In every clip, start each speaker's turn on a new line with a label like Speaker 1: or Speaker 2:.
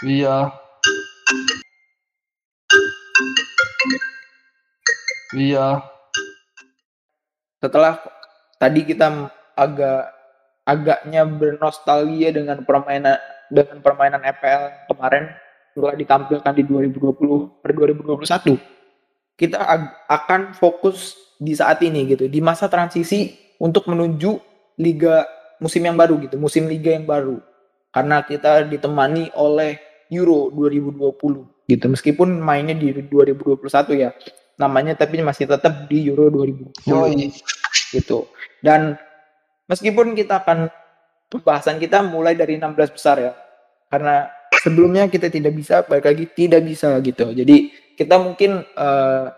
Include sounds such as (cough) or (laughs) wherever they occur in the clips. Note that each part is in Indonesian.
Speaker 1: Iya. Iya.
Speaker 2: Setelah tadi kita agak agaknya bernostalgia dengan permainan dengan permainan EPL kemarin telah ditampilkan di 2020 per 2021 kita akan fokus di saat ini gitu di masa transisi untuk menuju liga musim yang baru gitu musim liga yang baru karena kita ditemani oleh Euro 2020 gitu. Meskipun mainnya di 2021 ya namanya tapi masih tetap di Euro 2020 Yoi. gitu. Dan meskipun kita akan pembahasan kita mulai dari 16 besar ya karena sebelumnya kita tidak bisa balik lagi tidak bisa gitu. Jadi kita mungkin uh,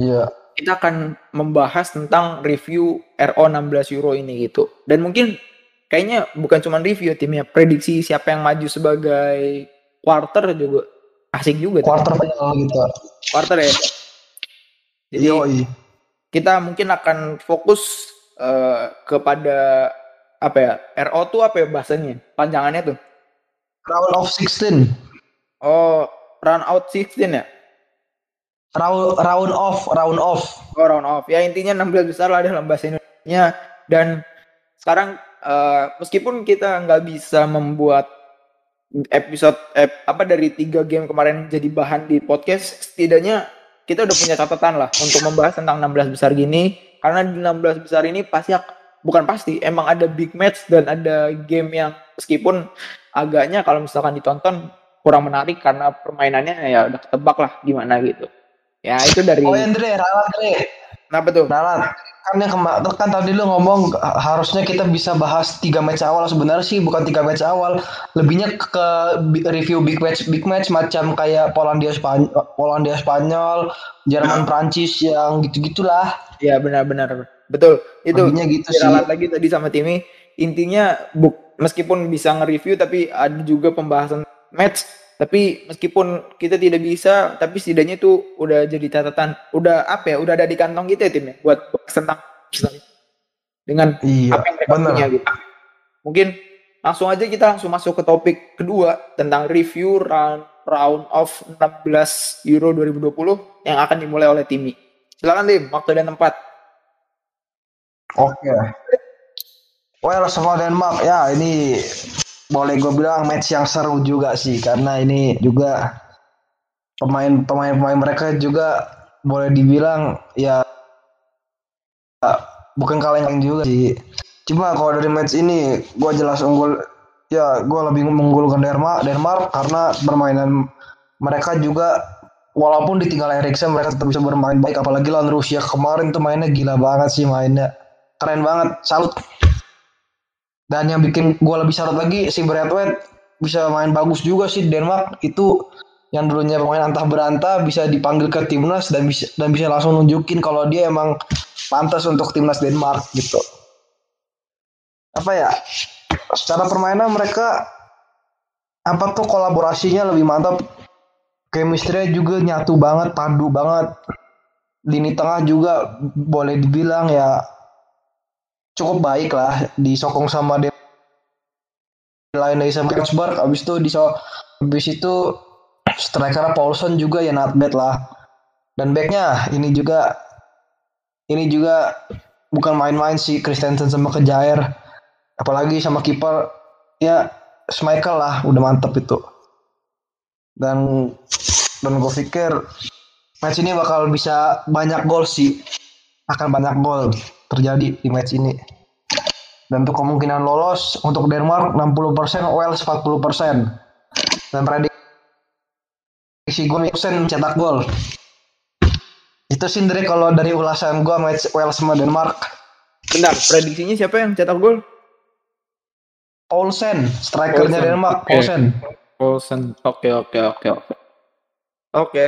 Speaker 1: iya.
Speaker 2: kita akan membahas tentang review RO 16 Euro ini gitu. Dan mungkin kayaknya bukan cuma review timnya prediksi siapa yang maju sebagai quarter juga asik juga
Speaker 1: quarter final gitu.
Speaker 2: Quarter ya. Jadi Yoi. kita mungkin akan fokus uh, kepada apa ya RO tuh apa ya bahasanya panjangannya tuh?
Speaker 1: Round of 16
Speaker 2: oh round out 16 ya?
Speaker 1: Round round off round off.
Speaker 2: Oh round off. Ya intinya 16 besar lah dalam bahasa Indonesia. Dan sekarang uh, meskipun kita nggak bisa membuat episode ep, apa dari tiga game kemarin jadi bahan di podcast setidaknya kita udah punya catatan lah untuk membahas tentang 16 besar gini karena di 16 besar ini pasti bukan pasti emang ada big match dan ada game yang meskipun agaknya kalau misalkan ditonton kurang menarik karena permainannya ya udah ketebak lah gimana gitu Ya itu dari.
Speaker 1: Oh Andre, Ralat Andre.
Speaker 2: Kenapa tuh?
Speaker 1: Ralat. Kan yang kema kan tadi lu ngomong harusnya kita bisa bahas tiga match awal. Sebenarnya sih bukan tiga match awal. Lebihnya ke review big match big match macam kayak Polandia Spanyol Polandia Spanyol Jerman Prancis yang gitu gitulah
Speaker 2: ya benar-benar. Betul. Itu
Speaker 1: lebihnya gitu sih.
Speaker 2: lagi tadi sama Timi intinya buk meskipun bisa nge-review tapi ada juga pembahasan match tapi meskipun kita tidak bisa tapi setidaknya itu udah jadi catatan. Udah apa ya? Udah ada di kantong kita ya tim ya? Buat tentang dengan
Speaker 1: iya,
Speaker 2: apa yang mereka bener. punya gitu. Mungkin langsung aja kita langsung masuk ke topik kedua tentang review round round of 16 Euro 2020 yang akan dimulai oleh Timi silakan tim. Waktu dan tempat.
Speaker 1: Oke. Okay. well semua Denmark. Ya ini boleh gue bilang match yang seru juga sih karena ini juga pemain pemain pemain mereka juga boleh dibilang ya bukan kaleng juga sih. Cuma kalau dari match ini gue jelas unggul ya gue lebih mengunggulkan Denmark Denmark karena permainan mereka juga walaupun ditinggal Eriksen mereka tetap bisa bermain baik. Apalagi lawan Rusia kemarin tuh mainnya gila banget sih mainnya. Keren banget. Salut dan yang bikin gue lebih salut lagi si Braithwaite bisa main bagus juga sih Denmark itu yang dulunya pemain antah berantah bisa dipanggil ke timnas dan bisa dan bisa langsung nunjukin kalau dia emang pantas untuk timnas Denmark gitu. Apa ya? Secara permainan mereka apa tuh kolaborasinya lebih mantap. Chemistry juga nyatu banget, padu banget. Lini tengah juga boleh dibilang ya cukup baik lah disokong sama dia lain dari sama Kasbar abis itu di abis itu striker Paulson juga ya not bad lah. Dan backnya ini juga ini juga bukan main-main sih Christensen sama Kejair. Apalagi sama kiper ya Schmeichel lah udah mantep itu. Dan dan gue pikir match ini bakal bisa banyak gol sih. Akan banyak gol terjadi di match ini. Dan untuk kemungkinan lolos untuk Denmark 60%, Wales 40%. Dan prediksi gue persen cetak gol. Itu sih dari kalau dari ulasan gue match Wales sama Denmark.
Speaker 2: Bentar, prediksinya siapa yang cetak gol?
Speaker 1: Paulsen, strikernya Paulsen. Denmark, okay.
Speaker 2: Paulsen. Paulsen. Oke, oke, oke, oke. Oke.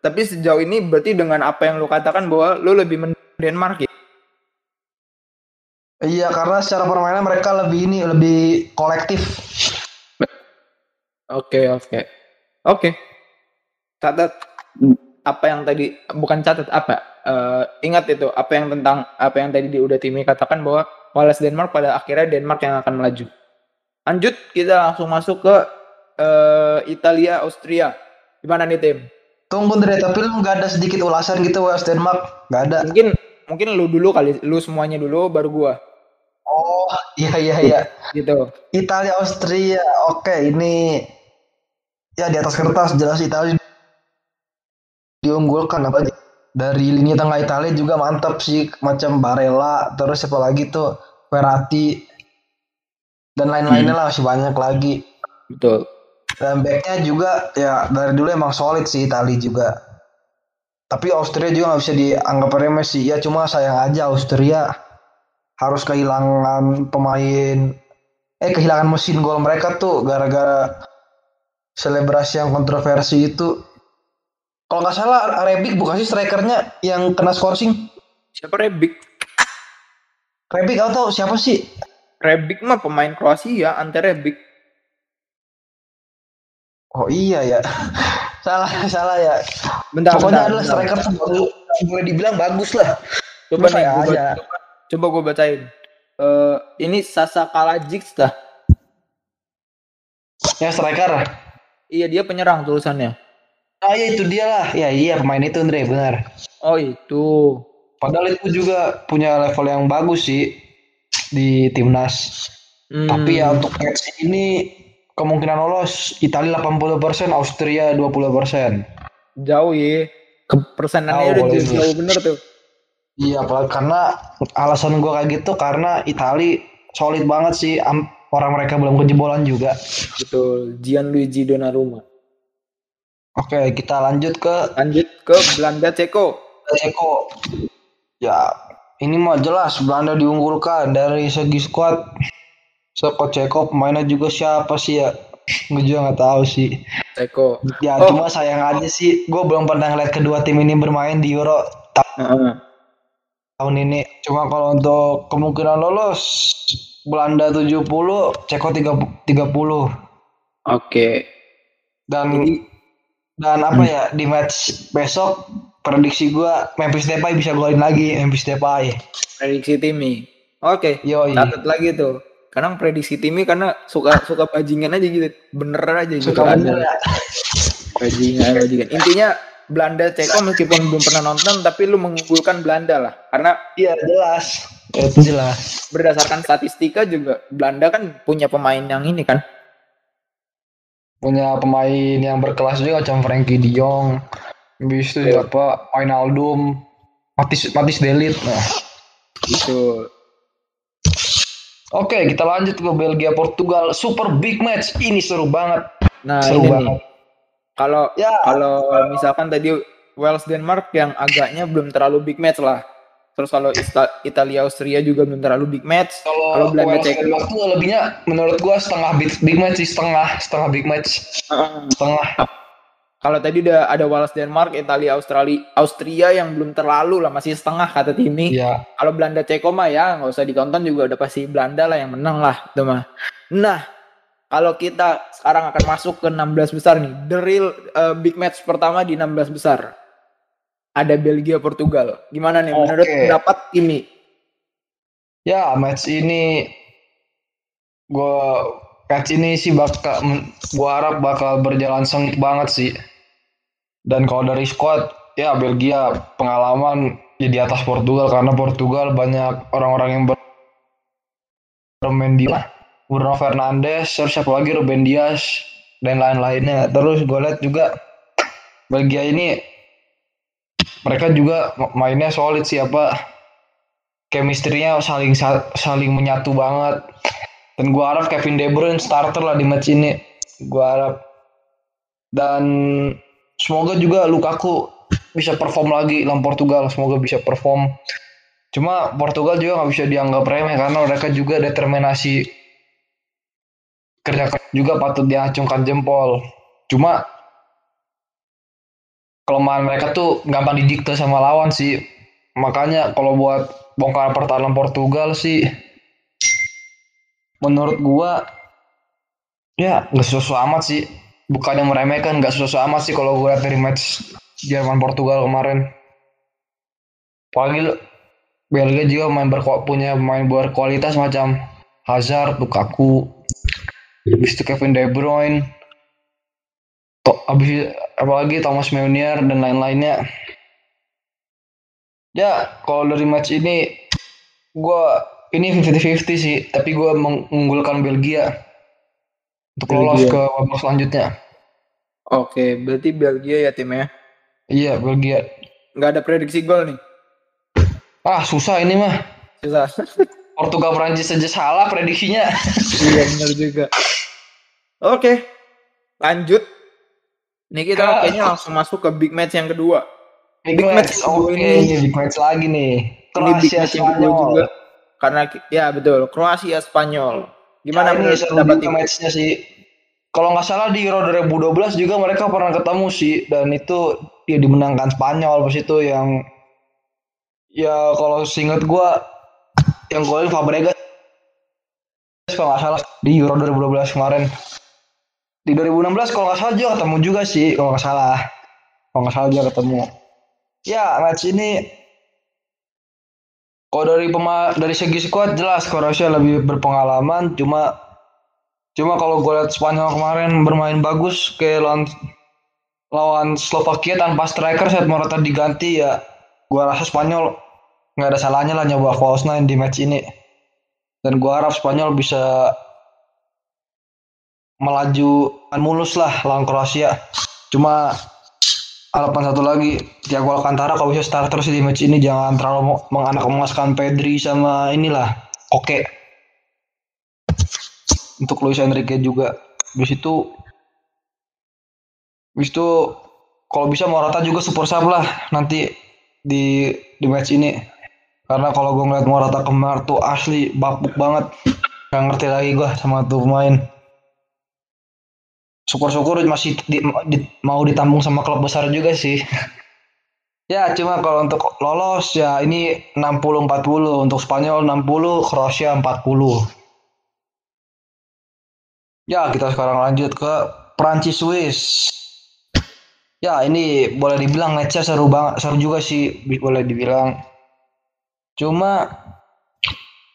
Speaker 2: Tapi sejauh ini berarti dengan apa yang lu katakan bahwa lu lebih men Denmark ya?
Speaker 1: Iya, karena secara permainan mereka lebih ini lebih kolektif.
Speaker 2: Oke, oke. Oke. Catat apa yang tadi bukan catat apa? Uh, ingat itu apa yang tentang apa yang tadi di udah Timi katakan bahwa Wales Denmark pada akhirnya Denmark yang akan melaju. Lanjut kita langsung masuk ke eh, Italia Austria. Gimana nih tim?
Speaker 1: Tunggu Dre, tapi lu nggak ada sedikit ulasan gitu Wales Denmark? Nggak ada.
Speaker 2: Mungkin mungkin lu dulu kali, lu semuanya dulu baru gua.
Speaker 1: Iya iya iya.
Speaker 2: Gitu.
Speaker 1: Italia Austria. Oke, ini ya di atas kertas jelas Italia diunggulkan apa dari lini tengah Italia juga mantap sih macam Barella terus siapa lagi tuh Verratti dan lain-lainnya lah masih banyak lagi
Speaker 2: Betul.
Speaker 1: dan backnya juga ya dari dulu emang solid sih Italia juga tapi Austria juga nggak bisa dianggap remeh sih ya cuma sayang aja Austria harus kehilangan pemain eh kehilangan mesin gol mereka tuh gara-gara selebrasi yang kontroversi itu kalau nggak salah Rebic bukan sih strikernya yang kena skorsing
Speaker 2: Siapa Rebic?
Speaker 1: Rebic atau siapa sih
Speaker 2: Rebic mah pemain Kroasia, Ante Rebic.
Speaker 1: oh iya ya (laughs) salah salah ya
Speaker 2: Bentar,
Speaker 1: pokoknya
Speaker 2: bentar,
Speaker 1: adalah
Speaker 2: bentar.
Speaker 1: striker tuh baru boleh dibilang bagus lah
Speaker 2: Coba nih,
Speaker 1: aja.
Speaker 2: coba, coba gue bacain. Eh, ini Sasa Kalajic dah.
Speaker 1: ya striker
Speaker 2: Iya dia penyerang tulisannya.
Speaker 1: ah ya itu dia lah ya iya pemain itu Andre benar
Speaker 2: Oh itu.
Speaker 1: padahal itu juga punya level yang bagus sih di timnas
Speaker 2: Hmm,
Speaker 1: tapi ya untuk match ini kemungkinan lolos Italia 80% Austria 20%
Speaker 2: jauh ya. Ke persenannya
Speaker 1: Jauh,
Speaker 2: udah jauh bener tuh.
Speaker 1: Iya, apalagi karena alasan gua kayak gitu karena Itali solid banget sih. Am- orang mereka belum kejebolan juga.
Speaker 2: Betul. Gianluigi Donnarumma.
Speaker 1: Oke, kita lanjut ke
Speaker 2: Lanjut ke Belanda Ceko.
Speaker 1: Ceko. Ya, ini mah jelas Belanda diunggulkan dari segi squad. Squad Ceko pemainnya juga siapa sih ya? Gue juga nggak tahu sih.
Speaker 2: Ceko.
Speaker 1: Ya,
Speaker 2: Oh.
Speaker 1: cuma sayang aja sih. Gue belum pernah ngeliat kedua tim ini bermain di Euro
Speaker 2: Heeh.
Speaker 1: Tahun ini. Cuma kalau untuk kemungkinan lolos Belanda 70, Ceko 30. 30.
Speaker 2: Oke.
Speaker 1: dan
Speaker 2: Jadi
Speaker 1: dan apa ya di match besok prediksi gua Memphis Depay bisa golin lagi Memphis Depay
Speaker 2: prediksi Timi. Oke.
Speaker 1: yoi
Speaker 2: Catat lagi tuh. Kadang prediksi Timi karena suka suka bajingan aja gitu. Bener aja gitu.
Speaker 1: suka bener
Speaker 2: Ada
Speaker 1: ya
Speaker 2: Bajingan, bajingan. Intinya Belanda Ceko meskipun belum pernah nonton tapi lu mengunggulkan Belanda lah. Karena
Speaker 1: iya jelas itu jelas
Speaker 2: berdasarkan statistika juga Belanda kan punya pemain yang ini kan.
Speaker 1: punya pemain yang berkelas juga macam Frankie De Jong habis itu
Speaker 2: Iya.
Speaker 1: apa Wijnaldum Matis Matis Delit nah
Speaker 2: Gitu.
Speaker 1: oke kita lanjut ke Belgia Portugal super big match ini seru banget
Speaker 2: Nah,
Speaker 1: seru
Speaker 2: ini
Speaker 1: banget
Speaker 2: nih. Kalau
Speaker 1: ya
Speaker 2: kalau misalkan tadi Wales Denmark yang agaknya belum terlalu big match lah. Terus kalau Italia Austria juga belum terlalu big match. Kalau
Speaker 1: kalau
Speaker 2: Belanda
Speaker 1: Wales Denmark tuh lebihnya menurut gua setengah big, big match sih setengah setengah big match setengah
Speaker 2: Kalau tadi udah ada Wales Denmark, Italia Australia Austria yang belum terlalu lah masih setengah kata Timi.
Speaker 1: Iya,
Speaker 2: Kalau Belanda Ceko mah ya nggak usah ditonton juga udah pasti Belanda lah yang menang lah itu mah. Nah, kalau kita sekarang akan masuk ke 16 besar nih, the real uh, big match pertama di 16 besar. Ada Belgia Portugal. Gimana nih menurut
Speaker 1: Oke.
Speaker 2: pendapat Timi?
Speaker 1: ya match ini gua match ini sih bakal gua harap bakal berjalan sengit banget sih. Dan kalau dari squad ya Belgia pengalaman ya di atas Portugal karena Portugal banyak orang-orang yang ber- bermain di Bruno Fernandes, terus siapa lagi Ruben Dias dan lain-lainnya. Terus gue lihat juga Belgia ini mereka juga mainnya solid siapa chemistry-nya saling saling menyatu banget. Dan gua harap Kevin De Bruyne starter lah di match ini. Gua harap dan semoga juga Lukaku bisa perform lagi lawan Portugal. Semoga bisa perform. Cuma Portugal juga nggak bisa dianggap remeh karena mereka juga determinasi kerja juga patut diacungkan jempol. Cuma kelemahan mereka tuh gampang didikte sama lawan sih. Makanya kalau buat bongkar pertahanan Portugal sih menurut gua ya nggak sesuatu amat sih. Bukannya meremehkan nggak sesuatu amat sih kalau lihat dari match Jerman Portugal kemarin. Apalagi Belgia juga main berku- punya main berkualitas macam Hazard, Lukaku, habis itu Kevin De Bruyne, to, abis apalagi Thomas Meunier dan lain-lainnya ya kalau dari match ini gue ini 50-50 sih tapi gue mengunggulkan Belgia untuk lolos
Speaker 2: Belgia.
Speaker 1: ke babak selanjutnya
Speaker 2: Oke, berarti Belgia ya timnya.
Speaker 1: iya Belgia
Speaker 2: Nggak ada prediksi gol nih.
Speaker 1: ah susah ini mah
Speaker 2: Susah. (laughs)
Speaker 1: Portugal Prancis saja salah prediksinya (laughs)
Speaker 2: iya benar juga. Oke, lanjut. Nih kita kayaknya langsung masuk ke big match yang kedua.
Speaker 1: big,
Speaker 2: Big match
Speaker 1: match oke
Speaker 2: ini.
Speaker 1: ini big match lagi nih
Speaker 2: Ini big
Speaker 1: Kroasia Spanyol
Speaker 2: juga. Karena ya betul, Kroasia Spanyol. Gimana
Speaker 1: Nah, ini
Speaker 2: pendapat tim?
Speaker 1: matchnya sih. Kalau nggak salah di Euro 2012 juga mereka pernah ketemu sih dan itu dia dimenangkan Spanyol pas itu yang ya kalau seingat gua yang golin Fabregas kalau nggak salah di Euro 2012 kemarin. Di 2016 kalau nggak salah juga ketemu juga sih kalau nggak salah. Kalau nggak salah juga ketemu. Ya match ini kalau dari pema dari segi squad jelas Kroasia lebih berpengalaman cuma cuma kalau gue lihat Spanyol kemarin bermain bagus kayak lawan lawan Slovakia tanpa striker saat Morata diganti ya gue rasa Spanyol nggak ada salahnya lah nyoba false nine di match ini. Dan gue harap Spanyol bisa melaju mulus lah lawan Kroasia. Cuma harapan satu lagi Thiago Alcantara kalau bisa start terus di match ini jangan terlalu menganak emaskan Pedri sama inilah oke untuk Luis Enrique juga. Habis itu habis itu kalau bisa Morata juga super sub lah nanti di di match ini karena kalau gue ngeliat Morata kemarin tuh asli bapuk banget. Gak ngerti lagi gue sama tuh pemain. Syukur-syukur masih di- di- mau ditampung sama klub besar juga sih. (laughs) Ya cuma kalau untuk lolos ya ini 60-40 untuk Spanyol 60 Kroasia 40 ya kita sekarang lanjut ke Prancis Swiss. Ya ini boleh dibilang matchnya seru banget seru juga sih boleh dibilang cuma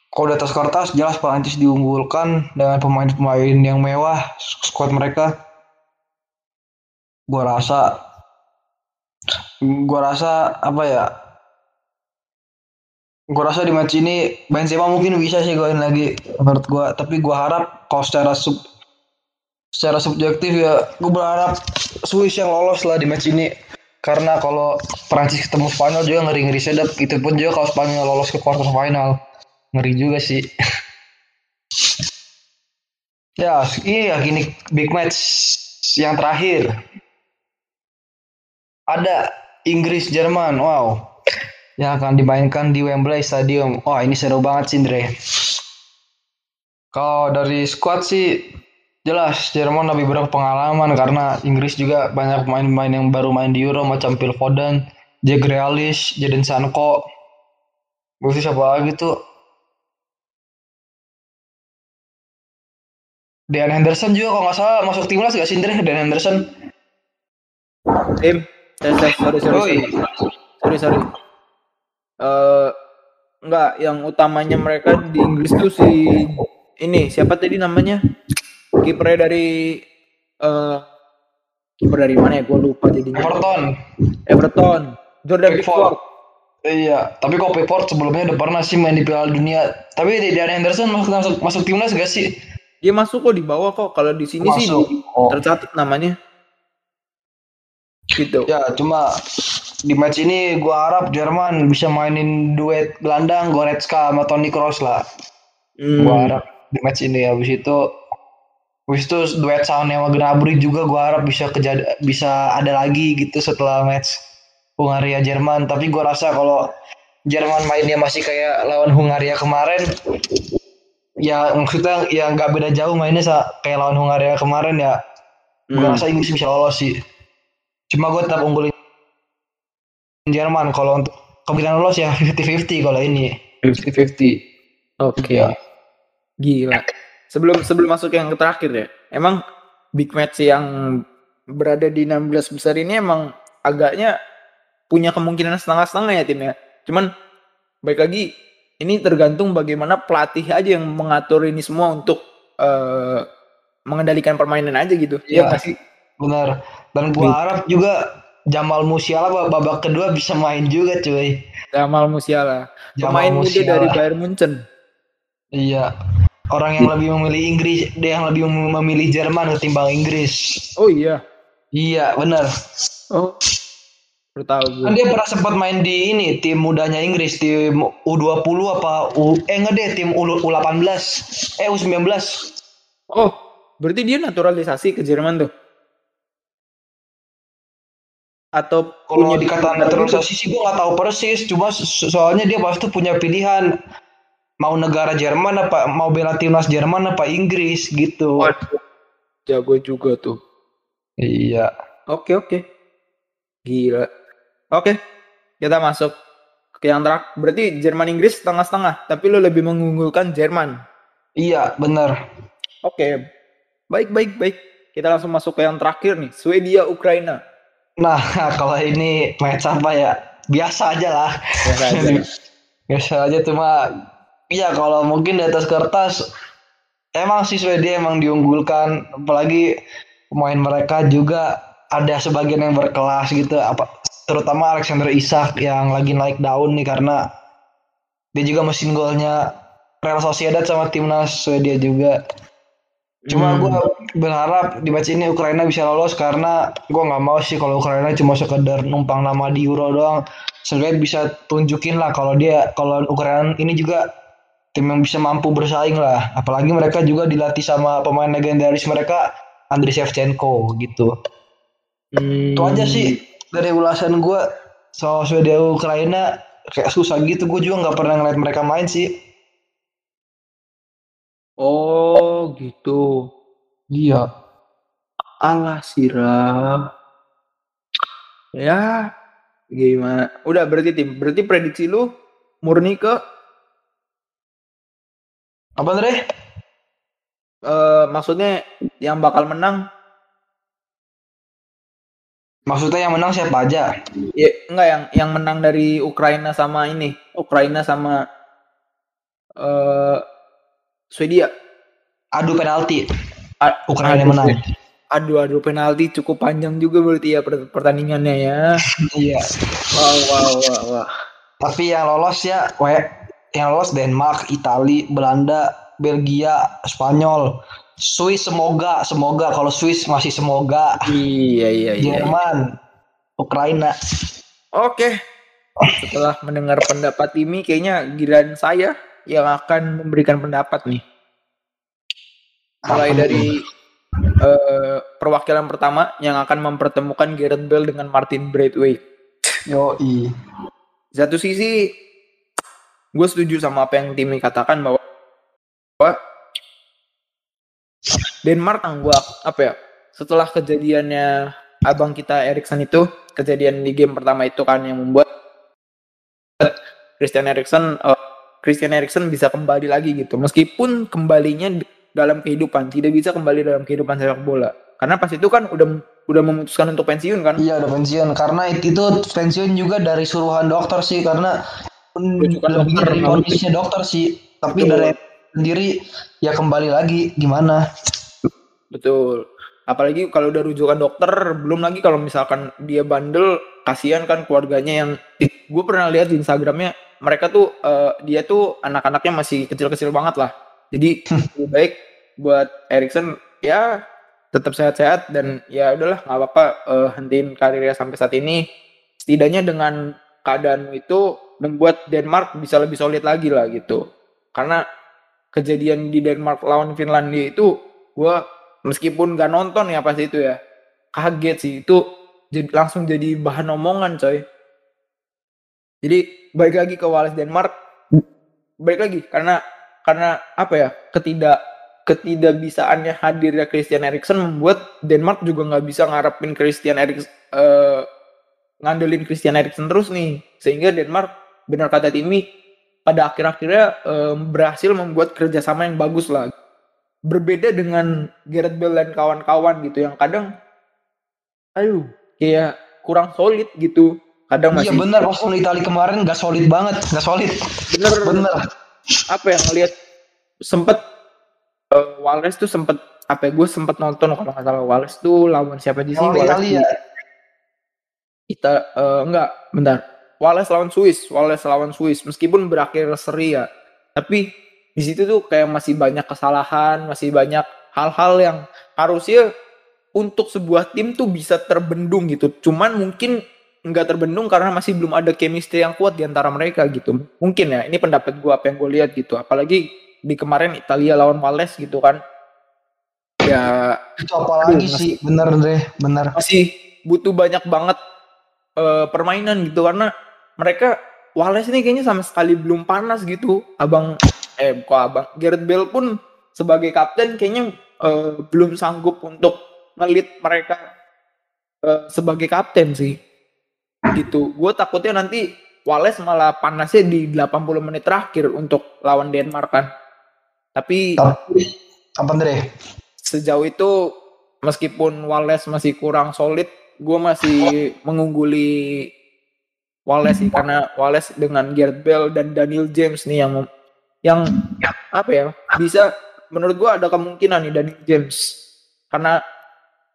Speaker 1: kalau di atas kertas jelas Prancis diunggulkan dengan pemain-pemain yang mewah squad mereka. Gua rasa gua rasa apa ya? Gua rasa di match ini Benzema mungkin bisa sih golin lagi menurut gua. Tapi gua harap kalau secara sub secara subjektif ya gue berharap Swiss yang lolos lah di match ini karena kalau Prancis ketemu Spanyol juga ngeri ngeri sedap. Itu pun juga kalau Spanyol lolos ke quarter final ngeri juga sih. (laughs) Ya iya gini big match yang terakhir. Ada Inggris Jerman wow. Yang akan dimainkan di Wembley Stadium. Wah ini seru banget sih Andre kalau dari squad sih jelas Jerman lebih berpengalaman karena Inggris juga banyak pemain-pemain yang baru main di Euro macam Phil Foden, Jack Grealish, Jadon Sancho. Gue sih siapa lagi tuh? Dan Henderson juga kalau nggak salah masuk timnas gak sih Indra? Dan Henderson.
Speaker 2: Tim, tes sorry sorry
Speaker 1: Oi.
Speaker 2: sorry sorry sorry. Eh enggak, yang utamanya mereka di Inggris tuh si ini siapa tadi namanya? Kipernya dari eh kiper dari mana ya? Gue lupa jadinya.
Speaker 1: Everton.
Speaker 2: Everton. Jordan
Speaker 1: Pickford. Iya, tapi kok Pickford sebelumnya udah pernah sih main di Piala Dunia. Tapi Dan Henderson masuk, masuk masuk timnas gak sih?
Speaker 2: Dia masuk kok di bawah kok. Kalau di sini sih
Speaker 1: Masuk.
Speaker 2: di-
Speaker 1: Oh.
Speaker 2: tercatat namanya. Gitu.
Speaker 1: Ya, cuma di match ini gua harap Jerman bisa mainin duet gelandang Goretzka sama Toni Kroos lah.
Speaker 2: Hmm.
Speaker 1: Gua harap di match ini habis itu habis itu duet Sané sama Gnabry juga gua harap bisa kejad bisa ada lagi gitu setelah match Hungaria Jerman. Tapi gua rasa kalau Jerman mainnya masih kayak lawan Hungaria kemarin ya maksudnya ya nggak beda jauh mainnya sa- kayak lawan Hungaria kemarin ya Gua
Speaker 2: Hmm.
Speaker 1: rasa Inggris bisa lolos sih. Cuma gue tetap unggulin Jerman kalau untuk kemungkinan lolos ya 50-50 kalau ini. 50-50.
Speaker 2: Oke.
Speaker 1: Ya.
Speaker 2: Gila. Sebelum sebelum masuk yang terakhir ya. Emang big match yang berada di 16 besar ini emang agaknya punya kemungkinan setengah-setengah ya timnya. Cuman baik lagi ini tergantung bagaimana pelatih aja yang mengatur ini semua untuk eh, mengendalikan permainan aja gitu. Iya nggak sih?
Speaker 1: Benar. Dan gua harap juga Jamal Musiala babak kedua bisa main juga cuy.
Speaker 2: Jamal Musiala.
Speaker 1: Jamal
Speaker 2: Pemain muda
Speaker 1: Musiala.
Speaker 2: dari Bayern Munchen.
Speaker 1: Iya. Orang yang lebih memilih Inggris, dia yang lebih memilih Jerman ketimbang Inggris.
Speaker 2: Oh iya.
Speaker 1: Iya, benar.
Speaker 2: Oh. Baru tahu gue.
Speaker 1: Kan dia pernah sempat main di ini tim mudanya Inggris tim U20 apa U eh enggak deh tim U, U18 eh U19.
Speaker 2: Oh, berarti dia naturalisasi ke Jerman tuh? Atau
Speaker 1: Kalau
Speaker 2: punya
Speaker 1: dikata naturalisasi sih gue nggak tahu persis, cuma so- soalnya dia pasti punya pilihan mau negara Jerman apa mau bela timnas Jerman apa Inggris gitu.
Speaker 2: Waduh, jago juga tuh.
Speaker 1: Iya.
Speaker 2: Oke oke, gila. Oke, kita masuk ke yang terakhir. Berarti Jerman Inggris setengah-setengah, tapi lo lebih mengunggulkan Jerman.
Speaker 1: Iya, benar.
Speaker 2: Oke, baik baik baik. Kita langsung masuk ke yang terakhir nih, Swedia Ukraina.
Speaker 1: Nah, (laughs) kalau ini match apa ya? Biasa aja lah.
Speaker 2: Biasa aja. (laughs)
Speaker 1: Biasa aja cuma Iya kalau mungkin di atas kertas emang sih Swedia emang diunggulkan apalagi pemain mereka juga ada sebagian yang berkelas gitu apa terutama Alexander Isak yang lagi naik daun nih karena dia juga mesin golnya Real Sociedad sama timnas Swedia juga. Cuma
Speaker 2: Hmm.
Speaker 1: gue berharap di match ini Ukraina bisa lolos karena gue nggak mau sih kalau Ukraina cuma sekedar numpang nama di Euro doang. Sebenarnya bisa tunjukin lah kalau dia kalau Ukraina ini juga tim yang bisa mampu bersaing lah. Apalagi mereka juga dilatih sama pemain legendaris mereka Andriy Shevchenko gitu.
Speaker 2: Hmm.
Speaker 1: Itu aja sih dari ulasan gue soal Swedia Ukraina kayak susah gitu. Gue juga nggak pernah ngeliat mereka main sih.
Speaker 2: Oh gitu.
Speaker 1: Iya.
Speaker 2: Alah sirah. Ya, gimana? Udah berarti tim. Berarti prediksi lu murni ke
Speaker 1: Apa Andre?
Speaker 2: eh, maksudnya yang bakal menang
Speaker 1: Maksudnya yang menang siapa aja?
Speaker 2: ya enggak yang yang menang dari Ukraina sama ini. Ukraina sama eh Swedia.
Speaker 1: Adu penalti.
Speaker 2: A-
Speaker 1: Ukraina yang menang.
Speaker 2: Aduh, aduh penalti cukup panjang juga berarti ya per- pertandingannya ya. (laughs)
Speaker 1: Iya.
Speaker 2: Wow, wow, wow, wow.
Speaker 1: Tapi yang lolos ya, we, yang lolos Denmark, Itali, Belanda, Belgia, Spanyol, Swiss semoga, semoga kalau Swiss masih semoga,
Speaker 2: Iya, iya, iya.
Speaker 1: Jerman, Ukraina.
Speaker 2: Oke. Setelah mendengar pendapat Timi, kayaknya giliran saya yang akan memberikan pendapat nih. Mulai dari eh, perwakilan pertama yang akan mempertemukan Gareth Bale dengan Martin Braithwaite.
Speaker 1: Yoi.
Speaker 2: Satu sisi, gue setuju sama apa yang Timi katakan bahwa, bahwa Denmark gua apa ya? Setelah kejadiannya abang kita Erikson itu, kejadian di game pertama itu kan yang membuat Christian Eriksen eh, Christian Eriksen bisa kembali lagi gitu. Meskipun kembalinya dalam kehidupan, tidak bisa kembali dalam kehidupan sepak bola. Karena pas itu kan udah udah memutuskan untuk pensiun kan.
Speaker 1: Iya udah pensiun karena itu, pensiun juga dari suruhan dokter sih karena
Speaker 2: Rujukan dokter,
Speaker 1: kondisinya dokter sih. Tapi
Speaker 2: Betul.
Speaker 1: dari sendiri ya kembali lagi gimana?
Speaker 2: Betul. Apalagi kalau udah rujukan dokter, belum lagi kalau misalkan dia bandel, kasihan kan keluarganya yang gue pernah lihat di Instagramnya, mereka tuh eh, dia tuh anak-anaknya masih kecil-kecil banget lah. Jadi (laughs) lebih baik buat Erikson ya tetap sehat-sehat dan ya udahlah nggak apa-apa eh, hentiin karirnya sampai saat ini. Setidaknya dengan keadaan itu membuat Denmark bisa lebih solid lagi lah gitu. Karena kejadian di Denmark lawan Finlandia itu gue meskipun gak nonton ya pas itu ya kaget sih itu langsung jadi bahan omongan coy jadi baik lagi ke Wales Denmark baik lagi karena karena apa ya ketidak ketidakbisaannya hadirnya Christian Eriksen membuat Denmark juga nggak bisa ngarepin Christian Eriksen eh, ngandelin Christian Eriksen terus nih. Sehingga Denmark benar kata Timi pada akhir-akhirnya eh, berhasil membuat kerjasama yang bagus lah. Berbeda dengan Gareth Bale dan kawan-kawan gitu yang kadang aduh kayak kurang solid gitu. Kadang
Speaker 1: Iya
Speaker 2: masih
Speaker 1: benar. Pas lawan Itali kemarin gak solid banget, gak solid.
Speaker 2: bener
Speaker 1: Bener.
Speaker 2: apa yang ngelihat? Sempet eh, Walres tuh sempet apa gue sempat nonton kalau nggak salah Wallace tuh lawan siapa di sini
Speaker 1: Lawan Italia.
Speaker 2: Kita eh, enggak bentar. Wallace lawan Swiss Wallace lawan Swiss. Meskipun berakhir seri ya tapi di situ tuh kayak masih banyak kesalahan masih banyak hal-hal yang harusnya untuk sebuah tim tuh bisa terbendung gitu. Cuman mungkin nggak terbendung karena masih belum ada chemistry yang kuat di antara mereka gitu. Mungkin ya ini pendapat gue apa yang gue lihat gitu. Apalagi di kemarin Italia lawan Wallace gitu kan. Ya
Speaker 1: Itu apalagi
Speaker 2: Aduh,
Speaker 1: sih, bener deh, bener.
Speaker 2: masih butuh banyak banget eh, permainan gitu. Karena mereka Wallace ini kayaknya sama sekali belum panas gitu. Abang eh kok abang Gareth Bale pun sebagai kapten kayaknya eh, belum sanggup untuk ngelit mereka eh, sebagai kapten sih. Gitu. Gue takutnya nanti Wallace malah panasnya di 80 menit terakhir untuk lawan Denmark kan. Tapi
Speaker 1: Tapi, apa deh?
Speaker 2: sejauh itu meskipun Wallace masih kurang solid, gue masih mengungguli Wallace sih karena Wallace dengan Gareth Bale dan Daniel James nih yang yang apa ya bisa menurut gue ada kemungkinan nih Daniel James. Karena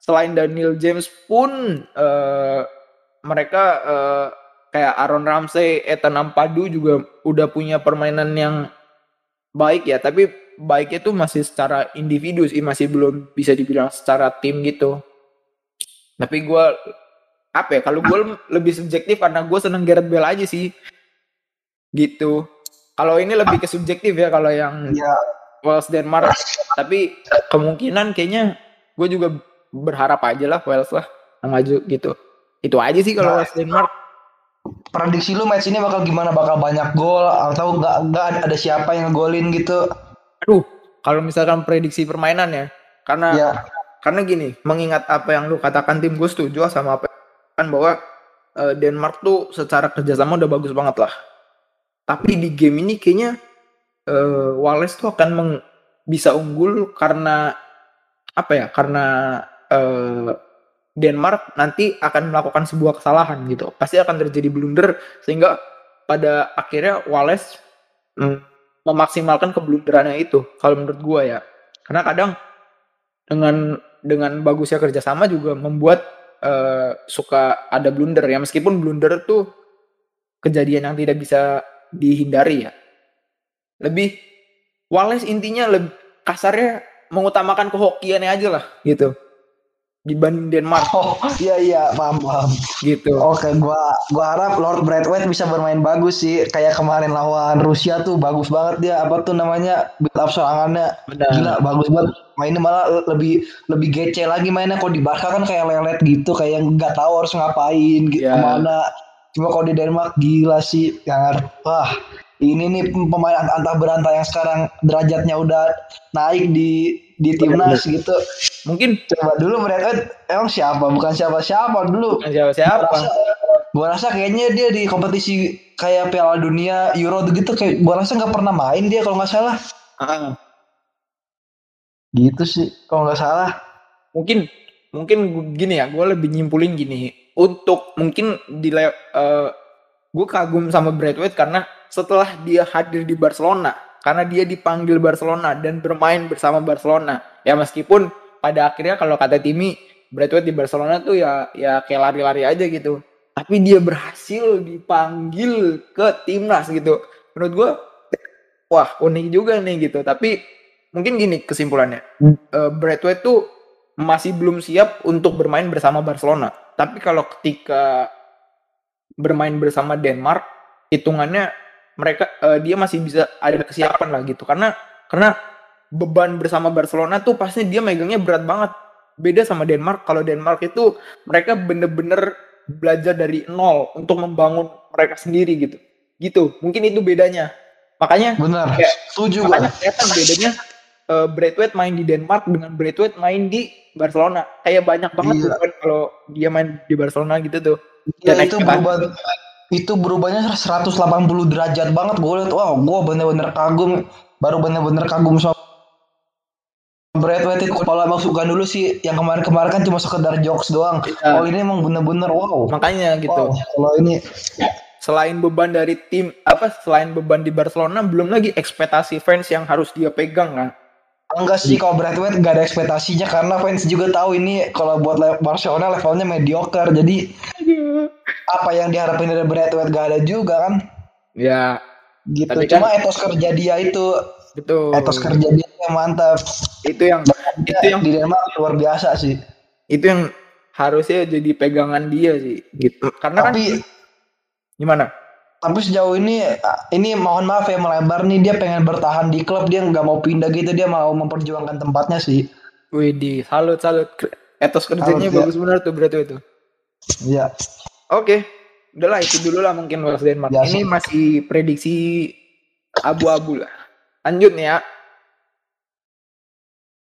Speaker 2: selain Daniel James pun eh, mereka eh, kayak Aaron Ramsey, Ethan Ampadu juga udah punya permainan yang baik ya. Tapi baiknya tuh masih secara individu sih masih belum bisa dibilang secara tim gitu tapi gue apa ya kalau gue lebih subjektif karena gue seneng Gareth Bale aja sih. Gitu. Kalau ini lebih ke subjektif ya kalau yang
Speaker 1: Ya,
Speaker 2: Wales Denmark. Tapi kemungkinan kayaknya gue juga berharap aja lah Wales lah maju gitu. Itu aja sih kalau
Speaker 1: Nah.
Speaker 2: Wales Denmark.
Speaker 1: prediksi lu match ini bakal gimana? Bakal banyak gol atau nggak nggak ada siapa yang ngegolin gitu?
Speaker 2: aduh kalau misalkan prediksi permainan ya. Karena
Speaker 1: Ya,
Speaker 2: karena gini mengingat apa yang lu katakan tim gue setuju sama apa kan bahwa eh, Denmark tuh secara kerjasama udah bagus banget lah. Tapi di game ini kayaknya eh, Wales tuh akan meng- bisa unggul karena apa ya karena eh, Denmark nanti akan melakukan sebuah kesalahan gitu. Pasti akan terjadi blunder sehingga pada akhirnya Wales mm, memaksimalkan keblunderannya itu kalau menurut gua ya. Karena kadang dengan dengan bagusnya kerjasama juga membuat eh, suka ada blunder ya. Meskipun blunder tuh kejadian yang tidak bisa dihindari ya. Lebih Wallace intinya lebih kasarnya mengutamakan kehokiannya aja lah gitu dibanding Denmark
Speaker 1: oh iya iya paham paham.
Speaker 2: gitu
Speaker 1: Oke, gua gua harap Lord Braithwaite bisa bermain bagus sih. Kayak kemarin lawan Rusia tuh bagus banget dia. Apa tuh namanya build up serangannya
Speaker 2: benar
Speaker 1: gila bagus banget. Mainnya malah lebih lebih gece lagi mainnya. Kalau di Barca kan kayak lelet gitu, kayak nggak tahu harus ngapain gitu
Speaker 2: Ya.
Speaker 1: ke mana. Cuma kalau di Denmark gila sih, yang wah ini nih pemain antah berantah yang sekarang derajatnya udah naik di di timnas gitu.
Speaker 2: Mungkin
Speaker 1: Coba dulu Braithwaite emang siapa? Bukan siapa-siapa dulu.
Speaker 2: bukan siapa-siapa
Speaker 1: Gua rasa kayaknya dia di kompetisi kayak Piala Dunia Euro gitu kayak gua rasa nggak pernah main dia kalau nggak salah.
Speaker 2: Ah.
Speaker 1: Gitu sih kalau nggak salah.
Speaker 2: mungkin mungkin gini ya gue lebih nyimpulin gini untuk mungkin di gue kagum sama Braithwaite karena setelah dia hadir di Barcelona karena dia dipanggil Barcelona dan bermain bersama Barcelona ya meskipun pada akhirnya kalau kata Timi Braithwaite di Barcelona tuh ya ya kayak lari-lari aja gitu. Tapi dia berhasil dipanggil ke timnas gitu. Menurut gue wah unik juga nih gitu. Tapi mungkin gini kesimpulannya. Eh, Braithwaite tuh masih belum siap untuk bermain bersama Barcelona. Tapi kalau ketika bermain bersama Denmark, hitungannya mereka eh, dia masih bisa ada kesiapan lah gitu. Karena karena beban bersama Barcelona tuh pasti dia megangnya berat banget. Beda sama Denmark. Kalau Denmark itu mereka bener-bener belajar dari nol untuk membangun mereka sendiri gitu. Gitu. Mungkin itu bedanya. Makanya
Speaker 1: Bener.
Speaker 2: Ya,
Speaker 1: Setuju
Speaker 2: makanya kelihatan bedanya eh, Braithwaite main di Denmark dengan Braithwaite main di Barcelona kayak banyak banget
Speaker 1: Iya.
Speaker 2: kan kalau dia main di Barcelona gitu tuh
Speaker 1: Ya,
Speaker 2: Dan
Speaker 1: itu berubah itu berubahnya 180 derajat banget gue liat wow gue bener-bener kagum baru bener-bener kagum sama Braithwaite itu kalau emang suka dulu sih yang kemarin-kemarin kan cuma sekedar jokes doang
Speaker 2: Iya.
Speaker 1: kalau ini emang bener-bener wow
Speaker 2: makanya gitu
Speaker 1: Wow, kalau ini
Speaker 2: selain beban dari tim apa selain beban di Barcelona belum lagi ekspektasi fans yang harus dia pegang kan
Speaker 1: Enggak sih kalau Braithwaite gak ada ekspektasinya karena fans juga tahu ini kalau buat Barcelona levelnya mediocre. Jadi apa yang diharapin dari Braithwaite gak ada juga kan?
Speaker 2: Ya,
Speaker 1: Gitu.
Speaker 2: Tapi kan-
Speaker 1: Cuma etos kerja dia itu,
Speaker 2: betul.
Speaker 1: etos kerja dia yang mantap.
Speaker 2: Itu yang
Speaker 1: Dia
Speaker 2: itu yang
Speaker 1: di Denmark luar biasa sih.
Speaker 2: itu yang harusnya jadi pegangan dia sih gitu. Karena kan
Speaker 1: Tapi
Speaker 2: gimana?
Speaker 1: tapi sejauh ini ini mohon maaf ya melebar nih dia pengen bertahan di klub dia nggak mau pindah gitu dia mau memperjuangkan tempatnya sih.
Speaker 2: Widih, salut salut. Etos kerjanya
Speaker 1: Salut, ya.
Speaker 2: bagus benar tuh berarti itu.
Speaker 1: Iya.
Speaker 2: Oke, udahlah itu dulu lah mungkin Wales Denmark.
Speaker 1: Ya,
Speaker 2: Ini
Speaker 1: sih.
Speaker 2: masih prediksi abu-abu lah. Lanjut nih ya.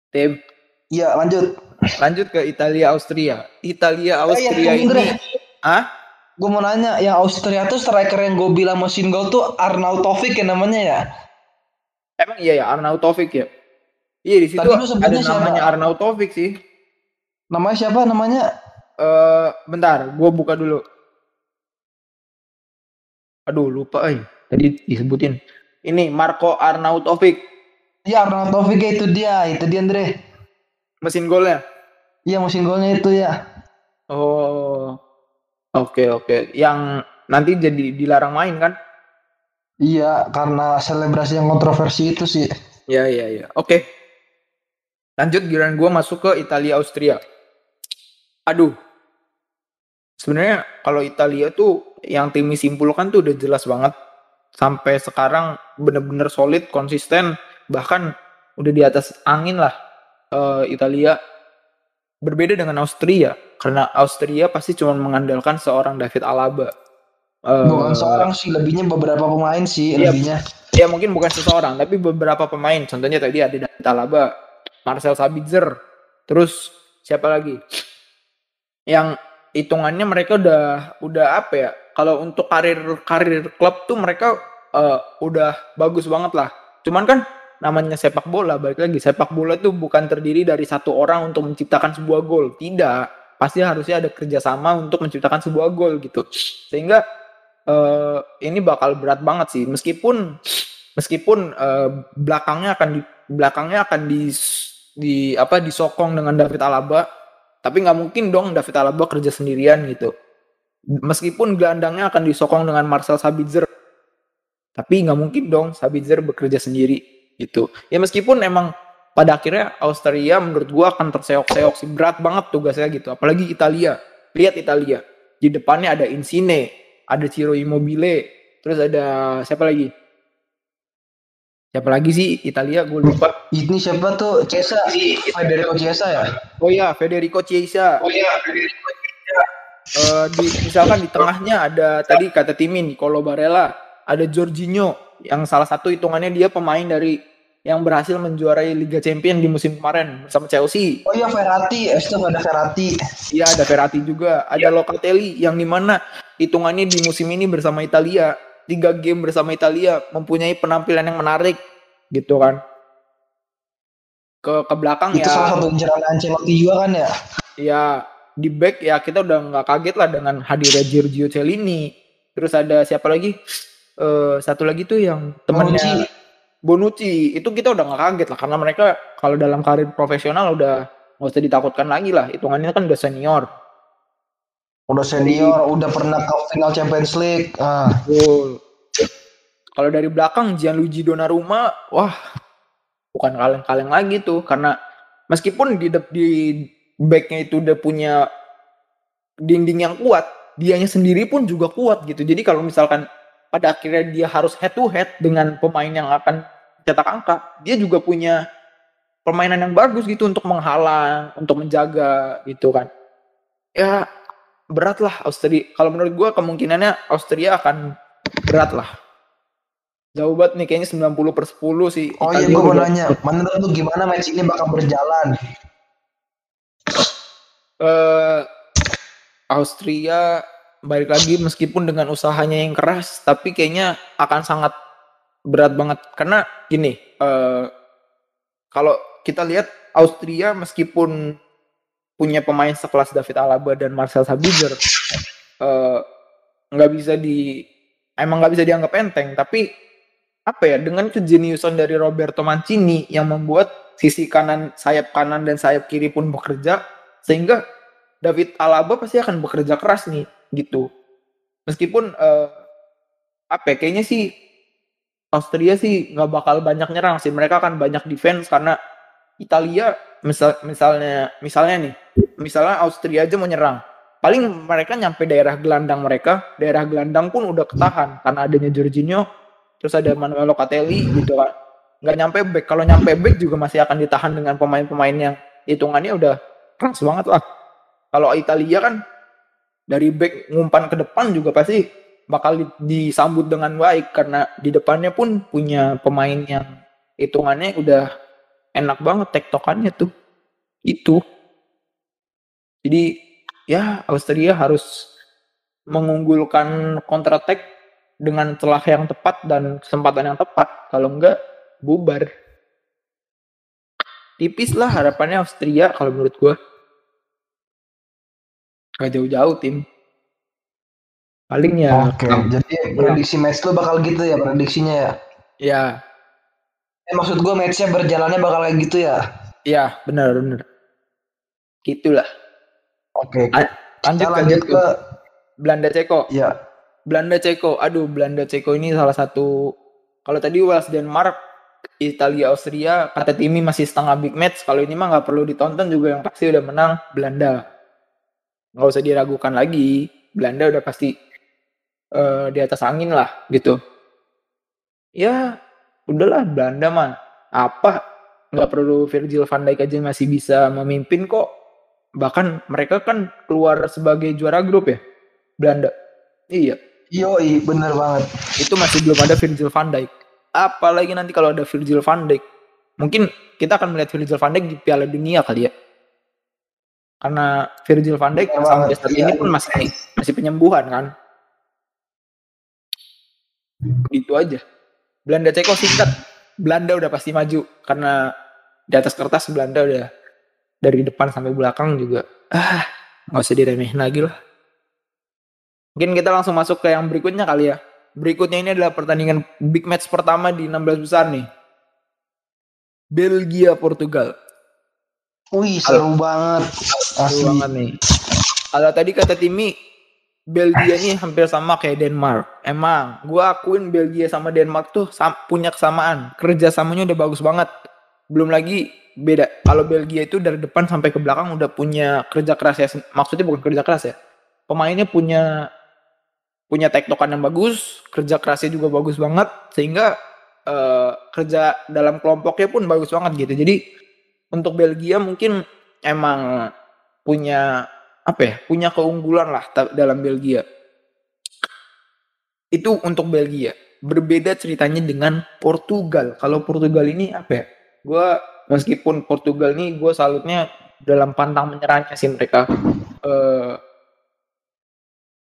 Speaker 2: Tim,
Speaker 1: Iya lanjut.
Speaker 2: lanjut ke Italia Austria. Italia Austria
Speaker 1: iya, Andre.
Speaker 2: ini, ah?
Speaker 1: Gue mau nanya, yang Austria tuh striker yang gue bilang mesin gol tuh Arnautovic ya namanya ya?
Speaker 2: Emang iya ya Arnautovic ya? Iya di situ
Speaker 1: Tadi
Speaker 2: ada
Speaker 1: sebutnya siapa?
Speaker 2: namanya Arnautovic sih.
Speaker 1: Namanya siapa namanya?
Speaker 2: Eh, bentar, gua buka dulu. Aduh, lupa eh. Tadi disebutin. Ini Marco Arnautovic,
Speaker 1: Iya Arnautovic ya, itu dia, itu dia Andre.
Speaker 2: mesin golnya.
Speaker 1: Iya mesin golnya itu ya.
Speaker 2: Oh. Oke, oke. Yang nanti jadi dilarang main kan?
Speaker 1: Iya karena selebrasi yang kontroversi itu sih.
Speaker 2: Ya, ya, ya. Oke. Lanjut giliran gua masuk ke Italia Austria. Aduh. Sebenarnya kalau Italia tuh yang tim simpulkan tuh udah jelas banget. Sampai sekarang bener-bener solid, konsisten, bahkan udah di atas angin lah eh, Italia. Berbeda dengan Austria, karena Austria pasti cuma mengandalkan seorang David Alaba. Eh,
Speaker 1: Bukan seorang sih, lebihnya beberapa pemain sih,
Speaker 2: Iya.
Speaker 1: lebihnya.
Speaker 2: ya mungkin bukan seseorang tapi beberapa pemain contohnya tadi ada David Alaba Marcel Sabitzer terus siapa lagi yang hitungannya mereka udah udah apa ya kalau untuk karir karir klub tuh mereka eh, udah bagus banget lah. Cuman kan namanya sepak bola balik lagi sepak bola tuh bukan terdiri dari satu orang untuk menciptakan sebuah gol. Tidak. Pasti harusnya ada kerjasama untuk menciptakan sebuah gol gitu. Sehingga eh, ini bakal berat banget sih. Meskipun meskipun eh, belakangnya akan di belakangnya akan di di apa disokong dengan David Alaba tapi nggak mungkin dong David Alaba kerja sendirian gitu meskipun gelandangnya akan disokong dengan Marcel Sabitzer tapi nggak mungkin dong Sabitzer bekerja sendiri gitu. Ya meskipun emang pada akhirnya Austria menurut gua akan terseok-seok sih. Berat banget tugasnya gitu apalagi Italia. Lihat Italia. Di depannya ada Insigne ada Ciro Immobile terus ada siapa lagi? Siapa lagi sih? Italia gue lupa.
Speaker 1: Ini siapa tuh? Cesa, Federico Chiesa ya?
Speaker 2: oh ya Federico Chiesa.
Speaker 1: Oh iya,
Speaker 2: Eh, di, misalkan di tengahnya ada tadi kata Timin Nicolo Barella ada Jorginho yang salah satu hitungannya dia pemain dari yang berhasil menjuarai Liga Champion di musim kemarin bersama Chelsea
Speaker 1: Oh iya Verratti, es itu ada Verratti.
Speaker 2: Iya ada Verratti juga, ada Locatelli yang di mana hitungannya di musim ini bersama Italia tiga game bersama Italia mempunyai penampilan yang menarik gitu kan. Ke ke belakang
Speaker 1: Itu
Speaker 2: ya,
Speaker 1: salah satu inceran Ancelotti juga kan ya?
Speaker 2: ya di back ya kita udah nggak kaget lah dengan hadirnya Giorgio Cellini. Terus ada siapa lagi? Eh satu lagi tuh yang temennya Bonucci itu kita udah nggak kaget lah karena mereka kalau dalam karir profesional udah nggak usah ditakutkan lagi lah hitungannya kan udah senior
Speaker 1: Udah senior, udah pernah ke final Champions League. Ah,
Speaker 2: Betul. Kalau dari belakang Gianluigi Donnarumma, wah bukan kaleng-kaleng lagi tuh karena meskipun di di backnya itu udah punya dinding yang kuat, dianya sendiri pun juga kuat gitu. Jadi kalau misalkan pada akhirnya dia harus head to head dengan pemain yang akan cetak angka, dia juga punya permainan yang bagus gitu untuk menghalang, untuk menjaga gitu kan. Ya berat lah Austria. Kalau menurut gua kemungkinannya Austria akan berat lah. Jauh banget nih kayaknya 90 per 10 sih.
Speaker 1: Oh iya,
Speaker 2: Italia
Speaker 1: gue mau nanya, menurut lu gimana match ini bakal berjalan?
Speaker 2: Eh Austria balik lagi meskipun dengan usahanya yang keras tapi kayaknya akan sangat berat banget. Karena gini eh kalau kita lihat Austria meskipun punya pemain sekelas David Alaba dan Marcel Sabitzer eh, nggak bisa di emang nggak bisa dianggap enteng. Tapi apa ya dengan kejeniusan dari Roberto Mancini yang membuat sisi kanan sayap kanan dan sayap kiri pun bekerja sehingga David Alaba pasti akan bekerja keras nih gitu. Meskipun uh, apa ya, kayaknya sih Austria sih nggak bakal banyak nyerang sih. Mereka akan banyak defense karena Italia misal misalnya misalnya nih misalnya Austria aja mau nyerang. Paling mereka nyampe daerah gelandang mereka daerah gelandang pun udah ketahan karena adanya Jorginho terus ada Manuel Locatelli gitu kan. Nggak nyampe back. Kalau nyampe back juga masih akan ditahan dengan pemain-pemain yang hitungannya udah keras banget lah kalau Italia kan dari back ngumpan ke depan juga pasti bakal disambut dengan baik karena di depannya pun punya pemain yang hitungannya udah enak banget tektokannya tuh itu jadi ya Austria harus mengunggulkan counter attack dengan celah yang tepat dan kesempatan yang tepat. Kalau enggak, bubar. Tipis lah harapannya Austria kalau menurut gue. Gak jauh-jauh tim. Paling ya.
Speaker 1: Oke, okay. jadi prediksi match lu bakal gitu ya prediksinya ya?
Speaker 2: Ya.
Speaker 1: Eh, maksud gue matchnya berjalannya bakal kayak gitu ya?
Speaker 2: Iya, benar benar. Gitulah.
Speaker 1: Oke.
Speaker 2: Okay. Lanjut, lanjut ke Belanda Ceko.
Speaker 1: Iya.
Speaker 2: Belanda Ceko. Aduh, Belanda Ceko ini salah satu kalau tadi Wales Denmark, Italia Austria, kata Timi masih setengah big match. Kalau ini mah nggak perlu ditonton juga yang pasti udah menang Belanda. Nggak usah diragukan lagi. Belanda udah pasti uh, di atas angin lah gitu. Ya, udahlah Belanda mah apa nggak perlu Virgil van Dijk aja masih bisa memimpin kok bahkan mereka kan keluar sebagai juara grup ya Belanda iya
Speaker 1: Yoi, bener banget.
Speaker 2: Itu masih belum ada Virgil van Dijk. Apalagi nanti kalau ada Virgil van Dijk. Mungkin kita akan melihat Virgil van Dijk di Piala Dunia kali ya. Karena Virgil van Dijk ya, sampai saat iya, ini pun masih masih penyembuhan kan. Itu aja. Belanda Ceko singkat. Belanda udah pasti maju karena di atas kertas Belanda udah dari depan sampai belakang juga. Ah nggak usah diremehin lagi lah. Mungkin kita langsung masuk ke yang berikutnya kali ya. Berikutnya ini adalah pertandingan big match pertama di 16 besar nih. Belgia Portugal
Speaker 1: Wih seru Halo. banget
Speaker 2: seru banget nih kalau tadi kata Timi Belgia ini hampir sama kayak Denmark. Emang, gue akuin Belgia sama Denmark tuh punya kesamaan. Kerjasamanya udah bagus banget. Belum lagi beda. Kalau Belgia itu dari depan sampai ke belakang udah punya kerja keras ya. Maksudnya bukan kerja keras ya. Pemainnya punya punya tektokan yang bagus, kerja kerasnya juga bagus banget sehingga uh, kerja dalam kelompoknya pun bagus banget gitu. Jadi untuk Belgia mungkin emang punya apa ya? Punya keunggulan lah dalam Belgia. Itu untuk Belgia. Berbeda ceritanya dengan Portugal. Kalau Portugal ini apa ya? Gue meskipun Portugal nih gue salutnya dalam pantang menyerahnya sih mereka uh,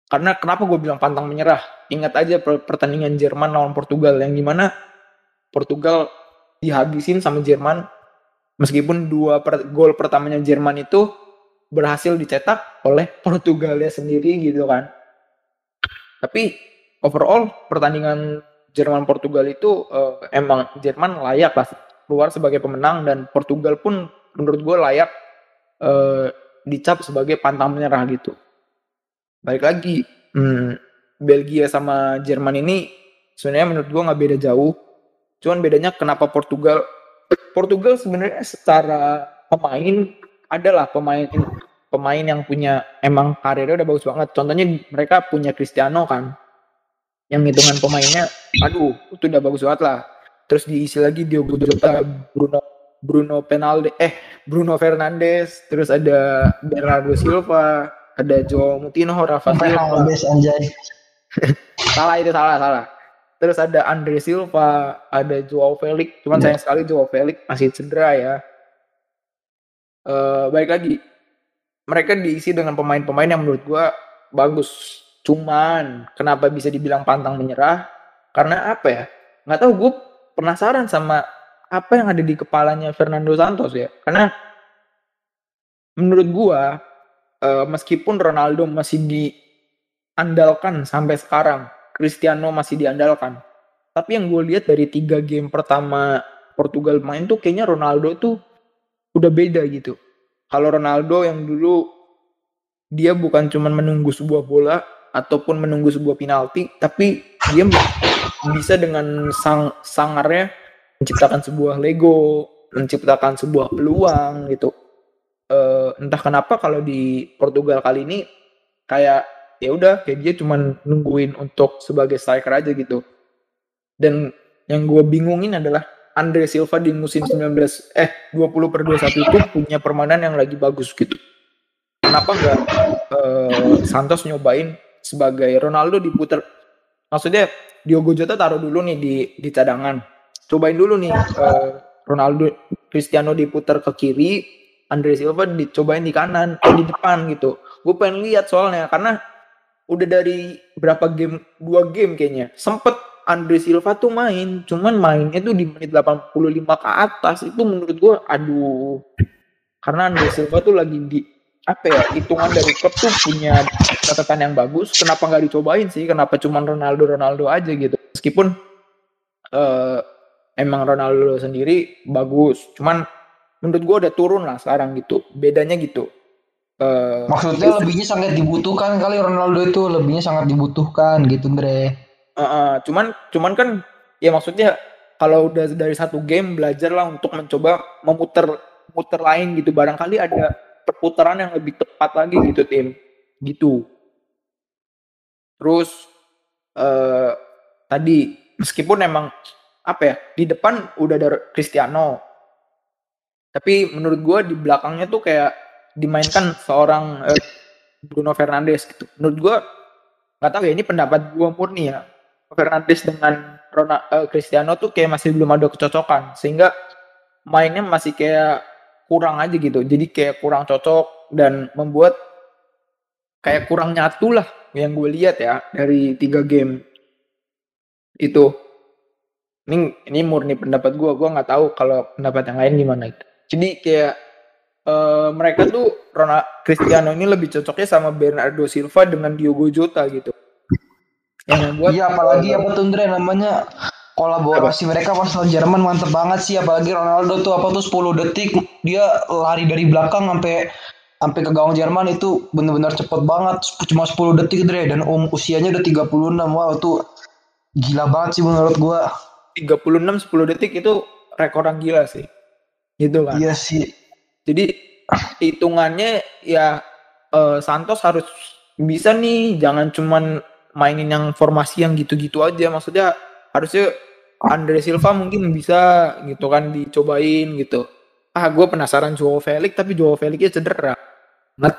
Speaker 2: karena kenapa gue bilang pantang menyerah ingat aja pertandingan Jerman lawan Portugal yang di mana Portugal dihabisin sama Jerman meskipun dua per, gol pertamanya Jerman itu berhasil dicetak oleh (laughs) Portugalnya sendiri gitu kan tapi overall pertandingan Jerman Portugal itu uh, emang Jerman layak lah keluar sebagai pemenang dan Portugal pun menurut gue layak uh, dicap sebagai pantang menyerah gitu. Balik lagi, hmm, Belgia sama Jerman ini sebenarnya menurut gue nggak beda jauh. Cuman bedanya kenapa Portugal Portugal sebenarnya secara pemain adalah pemain pemain yang punya emang karirnya udah bagus banget. Contohnya mereka punya Cristiano kan, yang hitungan pemainnya, aduh itu udah bagus banget lah terus diisi lagi Diogo Jota, Bruno Bruno Penalde, eh Bruno Fernandes, terus ada Bernardo Silva, ada Joao Moutinho, Rafa Silva.
Speaker 1: anjay. (laughs)
Speaker 2: salah itu salah salah. Terus ada Andre Silva, ada Joao Felix. Cuman yeah. sayang sekali Joao Felix masih cedera ya. Uh, baik lagi, mereka diisi dengan pemain-pemain yang menurut gua bagus. Cuman kenapa bisa dibilang pantang menyerah? Karena apa ya? Nggak tahu gue penasaran sama apa yang ada di kepalanya Fernando Santos ya. Karena menurut gua uh, meskipun Ronaldo masih diandalkan sampai sekarang, Cristiano masih diandalkan. Tapi yang gue lihat dari tiga game pertama Portugal main tuh kayaknya Ronaldo tuh udah beda gitu. Kalau Ronaldo yang dulu dia bukan cuma menunggu sebuah bola ataupun menunggu sebuah penalti, tapi dia bisa dengan sang sangarnya menciptakan sebuah Lego, menciptakan sebuah peluang gitu. Uh, entah kenapa kalau di Portugal kali ini kayak ya udah kayak dia cuman nungguin untuk sebagai striker aja gitu. Dan yang gue bingungin adalah Andre Silva di musim 19 eh 20 per 21 itu punya permainan yang lagi bagus gitu. Kenapa nggak uh, Santos nyobain sebagai Ronaldo diputer? Maksudnya Diogo Jota taruh dulu nih di di cadangan. Cobain dulu nih uh, Ronaldo Cristiano diputer ke kiri, Andre Silva dicobain di kanan, di depan gitu. Gue pengen lihat soalnya karena udah dari berapa game dua game kayaknya sempet Andre Silva tuh main, cuman mainnya tuh di menit 85 ke atas itu menurut gue aduh. Karena Andre Silva tuh lagi di apa ya hitungan dari klub tuh punya catatan yang bagus. Kenapa nggak dicobain sih? Kenapa cuman Ronaldo Ronaldo aja gitu? Meskipun uh, emang Ronaldo sendiri bagus, cuman menurut gue udah turun lah sekarang gitu. Bedanya gitu.
Speaker 1: Uh, Maksudnya lebihnya sangat dibutuhkan kali Ronaldo itu lebihnya sangat dibutuhkan gitu Bre.
Speaker 2: Uh, uh, cuman cuman kan ya maksudnya kalau udah dari satu game belajar lah untuk mencoba memutar muter lain gitu. Barangkali ada perputaran yang lebih tepat lagi gitu tim. Gitu. Terus uh, tadi meskipun emang apa ya di depan udah ada Cristiano. Tapi menurut gue di belakangnya tuh kayak dimainkan seorang uh, Bruno Fernandes gitu. Menurut gue nggak tahu ya ini pendapat gue murni ya. Fernandes dengan Ronald, uh, Cristiano tuh kayak masih belum ada kecocokan. Sehingga mainnya masih kayak kurang aja gitu. Jadi kayak kurang cocok dan membuat kayak kurang nyatu lah yang gue lihat ya dari tiga game itu. Ini ini murni pendapat gue gue nggak tahu kalau pendapat yang lain gimana itu. Jadi kayak uh, mereka tuh Ronald Cristiano ini lebih cocoknya sama Bernardo Silva dengan Diogo Jota gitu.
Speaker 1: Yang membuat iya apalagi apa tuh Andre? Namanya kolaborasi mereka pas lawan Jerman mantep banget sih. Apalagi Ronaldo tuh apa tuh 10 detik dia lari dari belakang sampai sampai ke gawang Jerman itu benar-benar cepet banget. Cuma 10 detik Dre dan um, usianya udah 36 wow itu gila banget sih menurut gua.
Speaker 2: 36 10 detik itu rekor yang gila sih. Gitu kan?
Speaker 1: Iya sih
Speaker 2: jadi hitungannya ya uh, Santos harus bisa nih. Jangan cuman mainin yang formasi yang gitu-gitu aja. Maksudnya harusnya Andre Silva mungkin bisa gitu kan dicobain gitu. Ah gue penasaran Joao Felix tapi Joao Felixnya cedera. Nggak.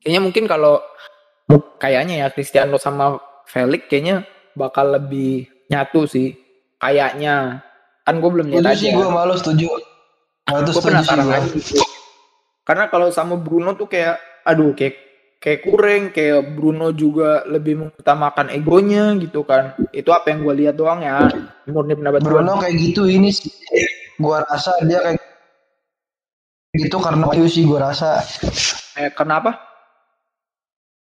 Speaker 2: kayaknya mungkin kalau kayaknya ya Cristiano sama Felix kayaknya bakal lebih nyatu sih. Kayaknya. Kan gue belum
Speaker 1: lihat aja. gue malu setuju
Speaker 2: gue penasaran aja karena kalau sama Bruno tuh kayak aduh kayak kayak kurang kayak Bruno juga lebih mengutamakan egonya gitu kan. Itu apa yang gue lihat doang ya murni pendapat
Speaker 1: Bruno gua. kayak gitu ini sih. Gue rasa dia kayak gitu karena itu sih gue rasa.
Speaker 2: Eh kenapa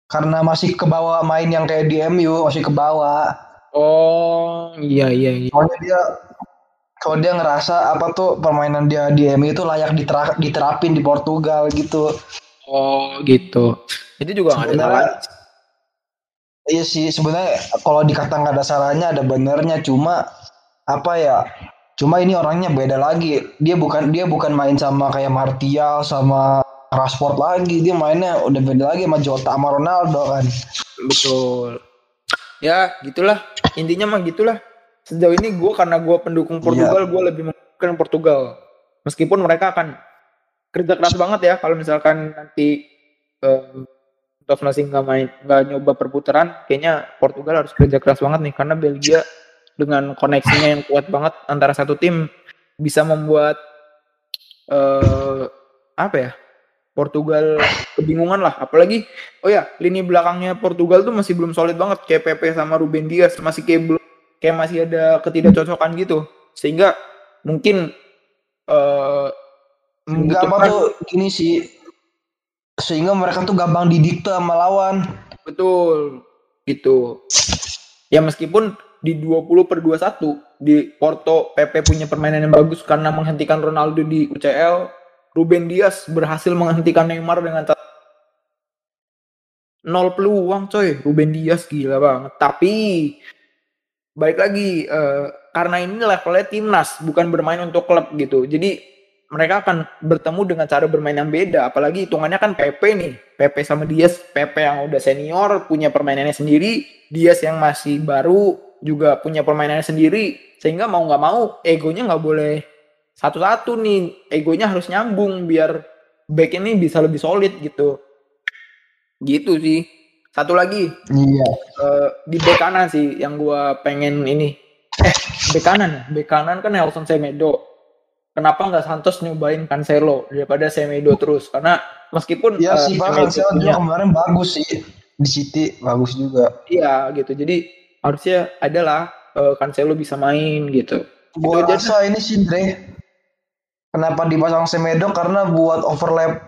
Speaker 1: karena masih ke bawah main yang kayak di MU masih ke bawah.
Speaker 2: Oh iya iya, iya.
Speaker 1: soalnya dia kalau dia ngerasa apa tuh permainan dia di MU itu layak diterapin di Portugal gitu.
Speaker 2: Oh gitu. Itu juga nggak ada salah.
Speaker 1: Iya sih sebenarnya kalau dikata nggak ada salahnya ada benernya. Cuma apa ya cuma ini orangnya beda lagi. Dia bukan dia bukan main sama kayak Martial sama Rashford lagi. Dia mainnya udah beda lagi sama Jota sama Ronaldo kan.
Speaker 2: Betul. Ya gitulah. Intinya mah gitulah sejauh ini gue karena gue pendukung Portugal yeah. gue lebih mendukung Portugal. Meskipun mereka akan kerja keras banget ya kalau misalkan nanti um, masih nggak main nggak nyoba perputaran kayaknya Portugal harus kerja keras banget nih karena Belgia dengan koneksinya yang kuat banget antara satu tim bisa membuat uh, apa ya Portugal kebingungan lah. Apalagi oh ya lini belakangnya Portugal tuh masih belum solid banget. Kayak Pepe sama Ruben Dias masih kayak belum kayak masih ada ketidakcocokan gitu sehingga mungkin uh,
Speaker 1: Enggak apa tuh gini sih sehingga mereka tuh gampang didikte sama lawan.
Speaker 2: Betul. Gitu. Ya meskipun di 20 per 21 di Porto PP punya permainan yang bagus karena menghentikan Ronaldo di UCL. Ruben Dias berhasil menghentikan Neymar dengan nol peluang coy Ruben Dias gila banget tapi balik lagi uh, karena ini levelnya timnas bukan bermain untuk klub gitu. Jadi mereka akan bertemu dengan cara bermain yang beda. Apalagi hitungannya kan PP nih. PP sama Dias PP yang udah senior punya permainannya sendiri. Dias yang masih baru juga punya permainannya sendiri. Sehingga mau nggak mau egonya nggak boleh satu-satu nih. Egonya harus nyambung biar back ini bisa lebih solid gitu. Gitu sih satu lagi.
Speaker 1: Iya.
Speaker 2: Uh, di bek kanan sih yang gua pengen ini. Eh bek kanan ya? Bek kanan kan Nelson Semedo. Kenapa nggak Santos nyobain Cancelo daripada Semedo terus? Karena meskipun
Speaker 1: ya uh, sih Pak Cancelo juga kemarin bagus sih. Di City bagus juga.
Speaker 2: Iya gitu. Jadi harusnya adalah uh, Cancelo bisa main gitu.
Speaker 1: Gua gitu rasa ini sih Dre. Kenapa dipasang Semedo? Karena buat overlap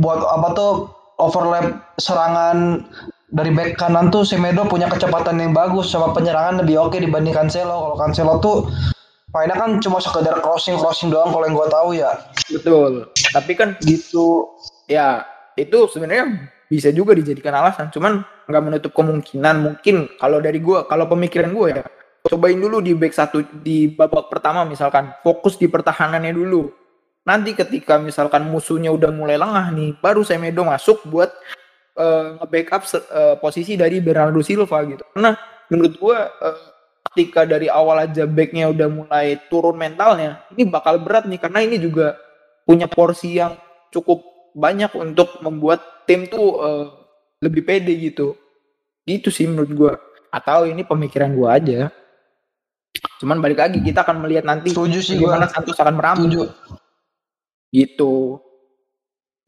Speaker 1: buat apa tuh overlap serangan dari back kanan tuh Semedo punya kecepatan yang bagus sama penyerangan lebih oke dibanding Cancelo. Kalau Cancelo tuh mainnya kan cuma sekedar crossing crossing doang kalau yang gue tahu ya.
Speaker 2: Betul. Tapi kan gitu ya itu sebenarnya bisa juga dijadikan alasan. Cuman nggak menutup kemungkinan mungkin kalau dari gue kalau pemikiran gue ya cobain dulu di back satu di babak pertama misalkan fokus di pertahanannya dulu Nanti ketika misalkan musuhnya udah mulai lengah nih, baru Semedo masuk buat uh, nge-backup uh, posisi dari Bernardo Silva gitu. Karena menurut gua uh, ketika dari awal aja backnya udah mulai turun mentalnya, ini bakal berat nih karena ini juga punya porsi yang cukup banyak untuk membuat tim tuh uh, lebih pede gitu. Gitu sih menurut gua. Atau ini pemikiran gua aja. Cuman balik lagi kita akan melihat nanti
Speaker 1: Setuju sih
Speaker 2: gimana Santos akan merampung. Gitu.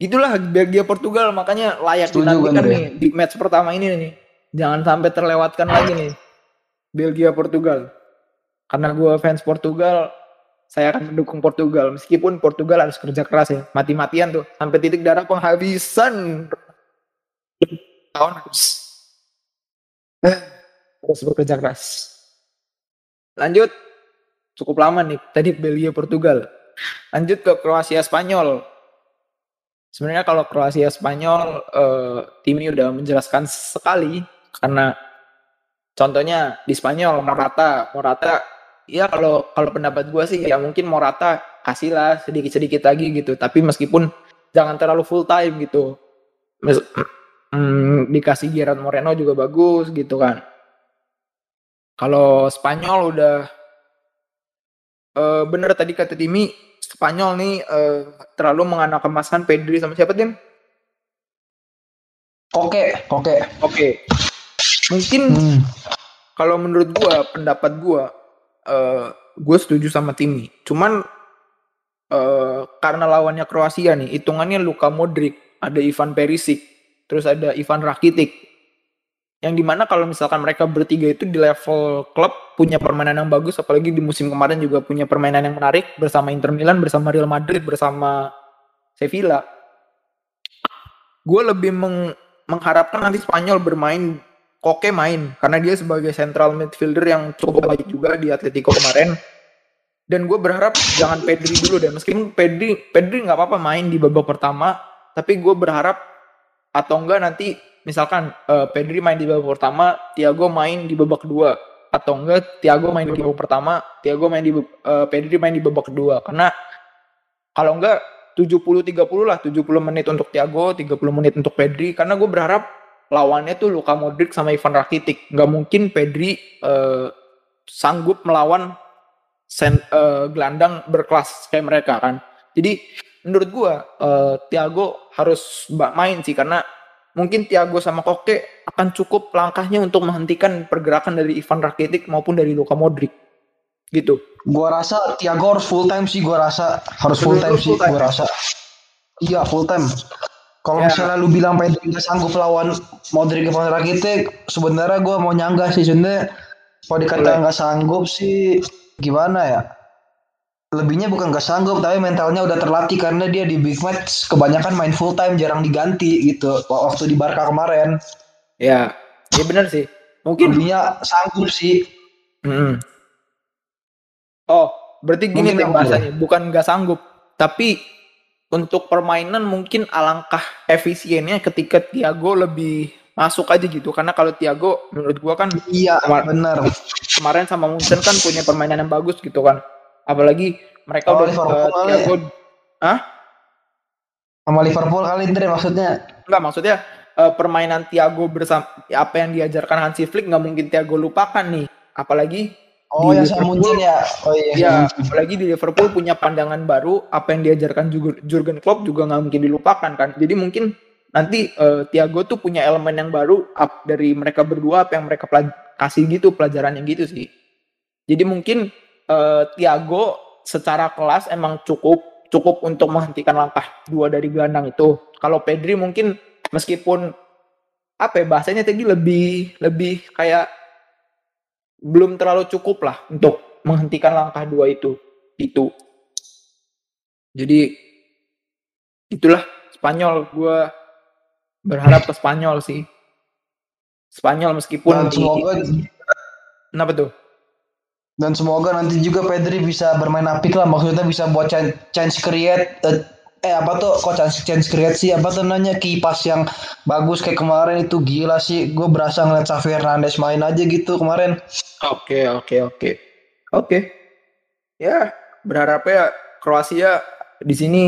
Speaker 2: Itulah Belgia Portugal makanya layak dinantikan nih di match pertama ini nih. Jangan sampai terlewatkan lagi nih. Belgia Portugal. Karena gue fans Portugal, saya akan mendukung Portugal meskipun Portugal harus kerja keras ya. Mati-matian tuh sampai titik darah penghabisan. Tahun harus harus bekerja keras. Lanjut. Cukup lama nih tadi Belgia Portugal. Lanjut ke Kroasia Spanyol. Sebenarnya kalau Kroasia Spanyol tim ini udah menjelaskan sekali karena contohnya di Spanyol Morata, Morata ya kalau kalau pendapat gue sih ya mungkin Morata kasihlah sedikit-sedikit lagi gitu. Tapi meskipun jangan terlalu full time gitu. Mes mm, dikasih Gerard Moreno juga bagus gitu kan. Kalau Spanyol udah uh, bener tadi kata Timi Spanyol nih uh, terlalu menganakemaskan Pedri sama siapa tim?
Speaker 1: Oke, oke,
Speaker 2: oke. Mungkin hmm. kalau menurut gua, pendapat gua, uh, gue setuju sama Timi. Cuman uh, karena lawannya Kroasia nih, hitungannya Luka Modric, ada Ivan Perisic, terus ada Ivan Rakitic yang di mana kalau misalkan mereka bertiga itu di level klub punya permainan yang bagus apalagi di musim kemarin juga punya permainan yang menarik bersama Inter Milan bersama Real Madrid bersama Sevilla. Gue lebih meng mengharapkan nanti Spanyol bermain Koke main karena dia sebagai central midfielder yang cukup baik juga di Atletico kemarin. Dan gue berharap jangan Pedri dulu deh meskipun Pedri Pedri nggak apa-apa main di babak pertama tapi gue berharap atau enggak nanti misalkan uh, Pedri main di babak pertama, Thiago main di babak kedua. Atau enggak Thiago main di babak pertama, Thiago main di uh, Pedri main di babak kedua. Karena kalau enggak 70 30 lah 70 menit untuk Thiago 30 menit untuk Pedri. Karena gue berharap lawannya tuh Luka Modric sama Ivan Rakitic. Nggak mungkin Pedri uh, sanggup melawan sen, uh, gelandang berkelas kayak mereka kan. Jadi menurut gue uh, Thiago harus main sih. Karena mungkin Thiago sama Koke akan cukup langkahnya untuk menghentikan pergerakan dari Ivan Rakitic maupun dari Luka Modric. Gitu.
Speaker 1: Gua rasa Thiago harus full time sih, gua rasa harus full time sih, gua rasa. Iya, full time. Kalau ya. misalnya lu bilang Pedri nggak sanggup lawan Modric Ivan Rakitic, sebenarnya gua mau nyanggah sih sebenarnya. Kalau dikata nggak sanggup sih gimana ya? Lebihnya bukan gak sanggup tapi mentalnya udah terlatih karena dia di big match kebanyakan main full time jarang diganti gitu waktu di Barca kemarin
Speaker 2: ya ya benar sih mungkin
Speaker 1: lebihnya sanggup sih
Speaker 2: hmm. Oh, berarti gini
Speaker 1: apa
Speaker 2: bahasanya, bukan nggak sanggup, tapi untuk permainan mungkin alangkah efisiennya ketika Thiago lebih masuk aja gitu. Karena kalau Thiago menurut gua kan
Speaker 1: Iya, benar.
Speaker 2: kemarin sama Munchen kan punya permainan yang bagus gitu kan. Apalagi mereka
Speaker 1: Oh,
Speaker 2: udah eh,
Speaker 1: kali
Speaker 2: Thiago
Speaker 1: Sama Liverpool kali Indra maksudnya.
Speaker 2: Enggak maksudnya eh, permainan Thiago bersama apa yang diajarkan Hansi Flick nggak mungkin Thiago lupakan nih. Apalagi
Speaker 1: Oh,
Speaker 2: Di
Speaker 1: yang sama
Speaker 2: Liverpool-
Speaker 1: Munchen ya. Oh iya.
Speaker 2: ya apalagi di Liverpool punya pandangan baru apa yang diajarkan Jurgen- Jurgen Klopp juga nggak mungkin dilupakan kan. Jadi mungkin nanti eh, Thiago tuh punya elemen yang baru up dari mereka berdua apa yang mereka kasih gitu pelajaran yang gitu sih. Jadi mungkin eh, Thiago secara kelas emang cukup cukup untuk menghentikan langkah dua dari gelandang itu. Kalau Pedri mungkin meskipun apa ya bahasanya tadi lebih lebih kayak belum terlalu cukup lah untuk menghentikan langkah dua itu itu. Jadi itulah Spanyol gue berharap ke Spanyol sih. Spanyol meskipun
Speaker 1: Dan
Speaker 2: di-
Speaker 1: semoga
Speaker 2: kenapa tuh?
Speaker 1: Dan semoga nanti juga Pedri bisa bermain apik lah. Maksudnya bisa buat chance, chance create eh, eh apa tuh? Kok chance chance create sih? Apa tuh namanya? Kipas yang bagus kayak kemarin itu. Gila sih. Gue berasa ngeliat Xavi Hernandez main aja gitu kemarin.
Speaker 2: Oke oke oke. Oke. Ya berharapnya Kroasia di sini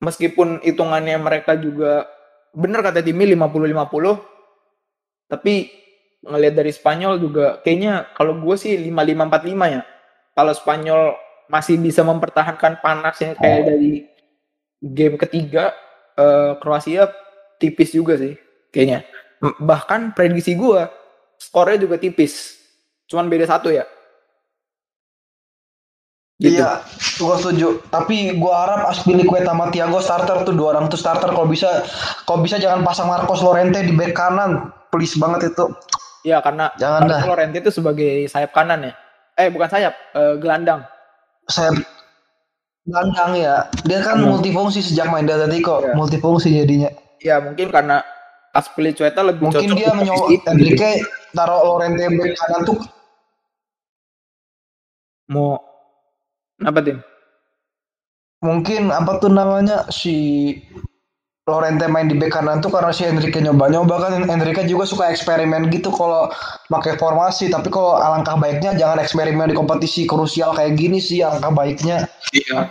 Speaker 2: meskipun hitungannya mereka juga bener kata Timi 50-50 tapi ngelihat dari Spanyol juga kayaknya kalau gue sih 5545 ya. Kalau Spanyol masih bisa mempertahankan panasnya kayak dari game ketiga eh, Kroasia tipis juga sih kayaknya. Bahkan prediksi gue skornya juga tipis. Cuman beda satu ya. Gitu.
Speaker 1: Iya, gue setuju. Tapi gue harap Aspilicueta sama Thiago starter tuh dua orang tuh starter. Kalau bisa, kalau bisa jangan pasang Marcos Llorente di back kanan. Please banget itu.
Speaker 2: Iya karena
Speaker 1: Jangan dah.
Speaker 2: Llorente itu sebagai sayap kanan ya. Eh bukan sayap, eh, gelandang.
Speaker 1: Saya Landang ya. Dia kan
Speaker 2: Hmm.
Speaker 1: multifungsi sejak main di Atletico.
Speaker 2: Iya.
Speaker 1: Multifungsi jadinya.
Speaker 2: Ya mungkin karena Aspilicueta lebih
Speaker 1: Mungkin
Speaker 2: cocok
Speaker 1: dia menyoba
Speaker 2: posisi itu.
Speaker 1: Enrique taruh Llorente back kanan tuh
Speaker 2: Mau kenapa tim?
Speaker 1: mungkin apa tuh namanya si Lorente main di bek kanan tuh karena si Enrique nyoba-nyoba kan Enrique juga suka eksperimen gitu kalau pakai formasi tapi kalau alangkah baiknya jangan eksperimen di kompetisi krusial kayak gini sih alangkah baiknya
Speaker 2: Iya.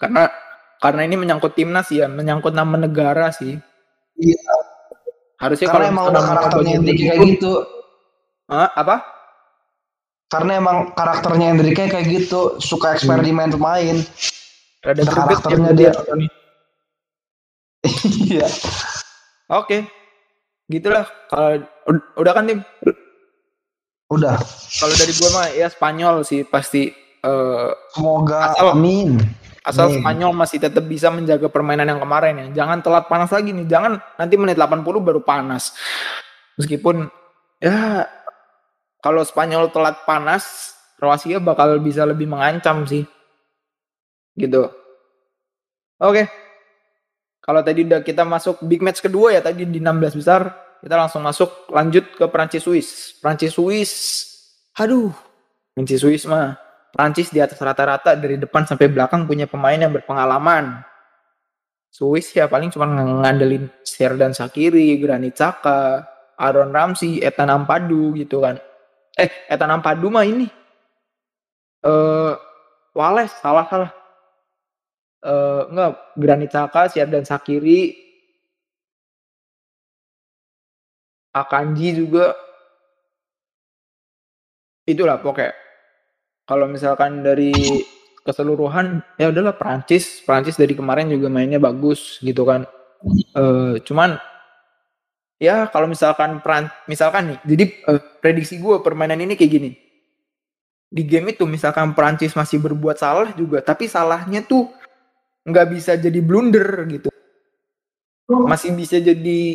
Speaker 2: Karena karena ini menyangkut timnas ya, menyangkut nama negara sih.
Speaker 1: iya
Speaker 2: Harusnya
Speaker 1: karena emang udah karakternya Enrique kayak gitu
Speaker 2: Hah? apa?
Speaker 1: karena emang karakternya Enrique kayak gitu suka eksperimen pemain
Speaker 2: Rada
Speaker 1: Ada
Speaker 2: greget
Speaker 1: karakternya
Speaker 2: ya
Speaker 1: dia. Iya
Speaker 2: Oke. Gitulah kalau ud- udah kan tim.
Speaker 1: udah
Speaker 2: Kalau dari gua mah ya Spanyol sih pasti eh,
Speaker 1: semoga
Speaker 2: Asal-
Speaker 1: amin
Speaker 2: asal
Speaker 1: Amin.
Speaker 2: Spanyol masih tetap bisa menjaga permainan yang kemarin ya. Jangan telat panas lagi nih. Jangan nanti menit 80 baru panas. Meskipun ya kalau Spanyol telat panas, Kroasia bakal bisa lebih mengancam sih. Gitu. Oke. Kalau tadi udah kita masuk big match kedua ya tadi di 16 besar, kita langsung masuk lanjut ke Prancis Swiss. Prancis Swiss. Aduh. Prancis Swiss mah Prancis di atas rata-rata dari depan sampai belakang punya pemain yang berpengalaman. Swiss ya paling cuma ng- ngandelin Serdan Sakiri, Granit Xhaka, Aaron Ramsey, Ethan Ampadu gitu kan. Eh, Ethan Ampadu mah ini. Eh, Wales, salah salah. Eh, enggak, Granit Xhaka, Serdan Sakiri, Akanji juga. Itulah pokoknya. Kalau misalkan dari keseluruhan ya udahlah Prancis Prancis dari kemarin juga mainnya bagus gitu kan. Eh cuman ya kalau misalkan Pran misalkan nih jadi eh, prediksi gue permainan ini kayak gini. Di game itu misalkan Prancis masih berbuat salah juga tapi salahnya tuh nggak bisa jadi blunder gitu. Masih bisa jadi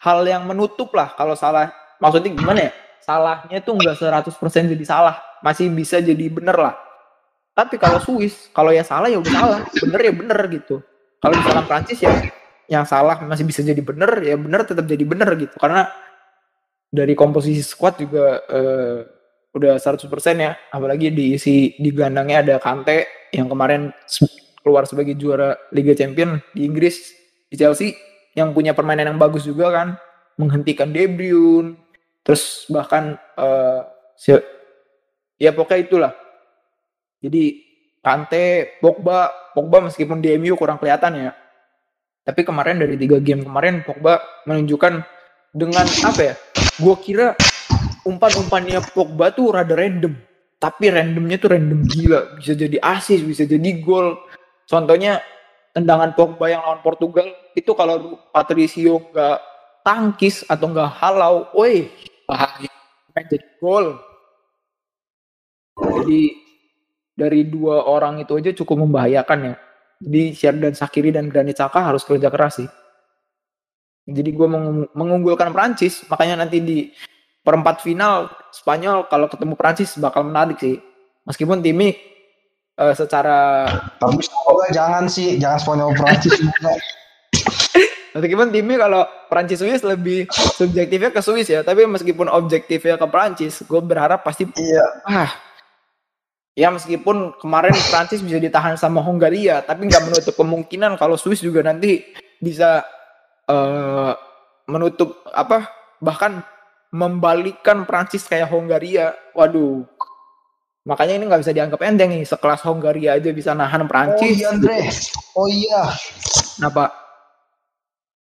Speaker 2: hal yang menutup lah kalau salah. Maksudnya gimana ya? Salahnya tuh nggak 100% jadi salah. Masih bisa jadi bener lah. Tapi kalau Swiss kalau ya salah ya udah salah. Bener ya bener gitu. Kalau misalkan Prancis ya yang salah masih bisa jadi bener ya bener tetap jadi bener gitu. Karena dari komposisi squad juga eh, udah 100% ya. Apalagi diisi di gelandangnya ada Kante yang kemarin keluar sebagai juara Liga Champion di Inggris di Chelsea yang punya permainan yang bagus juga kan menghentikan De Bruyne terus bahkan uh, ya pokoknya itulah. Jadi Kante Pogba Pogba meskipun di MU kurang kelihatan ya tapi kemarin dari tiga game kemarin Pogba menunjukkan dengan apa ya? Gue kira umpan-umpannya Pogba tuh rada random tapi randomnya tuh random gila. Bisa jadi asis bisa jadi gol contohnya tendangan Pogba yang lawan Portugal itu kalau Patricio nggak tangkis atau nggak halau, woi bahaya jadi gol. Jadi dari dua orang itu aja cukup membahayakan ya. Jadi dan Sakiri dan Granit Xhaka harus kerja keras sih. Jadi gue mengunggulkan Prancis, makanya nanti di perempat final Spanyol kalau ketemu Prancis bakal menarik sih. Meskipun timnya uh, secara
Speaker 1: tapi semoga jangan sih jangan Spanyol Prancis juga
Speaker 2: Meskipun timnya kalau Prancis Swiss lebih subjektifnya ke Swiss ya, tapi meskipun objektifnya ke Prancis, gue berharap pasti
Speaker 1: iya.
Speaker 2: Ah, ya meskipun kemarin Prancis bisa ditahan sama Hongaria, tapi nggak menutup kemungkinan kalau Swiss juga nanti bisa uh, menutup apa bahkan membalikkan Prancis kayak Hongaria. Waduh, Makanya ini nggak bisa dianggap enteng nih. Sekelas Hongaria aja bisa nahan Prancis.
Speaker 1: Oh iya Andre. Oh iya.
Speaker 2: Kenapa?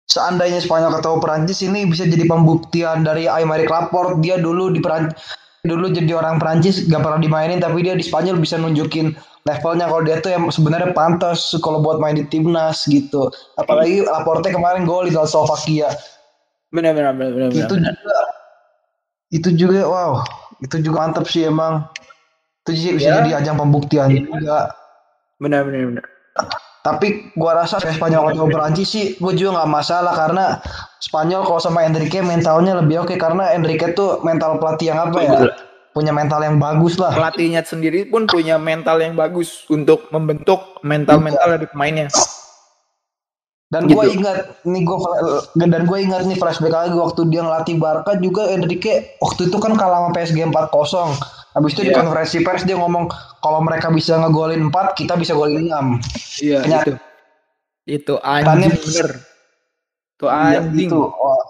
Speaker 1: Seandainya Spanyol ketemu Prancis ini bisa jadi pembuktian dari Aymeric Laporte. Dia dulu di Perancis dulu jadi orang Prancis gak pernah dimainin tapi dia di Spanyol bisa nunjukin levelnya kalau dia tuh yang sebenarnya pantas kalau buat main di timnas gitu. Apalagi Laporte kemarin gol di Slovakia.
Speaker 2: Benar benar benar benar.
Speaker 1: Itu juga itu juga wow, itu juga mantap sih emang. Itu bisa ya. jadi ajang pembuktian ya. juga.
Speaker 2: Benar benar benar.
Speaker 1: Tapi gua rasa Spanyol atau Perancis sih gua juga nggak masalah karena Spanyol kalau sama Enrique mentalnya lebih oke karena Enrique tuh mental pelatih yang apa ya? Punya mental yang bagus lah.
Speaker 2: Pelatihnya sendiri pun punya mental yang bagus untuk membentuk mental-mental iya. dari pemainnya.
Speaker 1: Dan gitu. gue ingat nih gue dan gue ingat nih flashback lagi waktu dia ngelatih Barca juga Enrique waktu itu kan kalah sama PSG 4-0 Habis itu yeah. di iya. konferensi pers dia ngomong kalau mereka bisa ngegolin 4, kita bisa golin 6.
Speaker 2: Iya, yeah, itu. Itu anjing bener. Itu iya, anjing. Itu. Oh.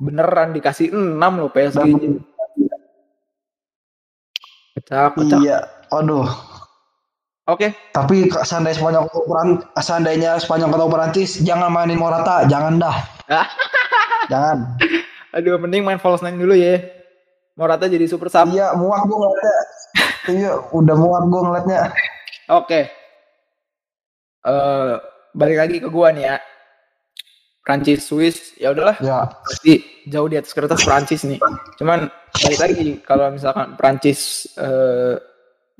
Speaker 2: Beneran dikasih 6 loh PSG.
Speaker 1: Pecah, pecah. Iya, aduh.
Speaker 2: Oke. Okay.
Speaker 1: Tapi seandainya Spanyol seandainya Spanyol ketemu Perancis, jangan mainin Morata, jangan dah. jangan. (laughs)
Speaker 2: Aduh, mending main false nine dulu ya. Morata jadi super sub.
Speaker 1: Iya, muak gue ngeliatnya. iya, udah muak gue ngeliatnya.
Speaker 2: Oke. Okay. Uh, eh, balik lagi ke gua nih ya. Prancis Swiss ya udahlah.
Speaker 1: Ya.
Speaker 2: Pasti jauh di atas kertas Prancis nih. Cuman balik lagi kalau misalkan Prancis uh,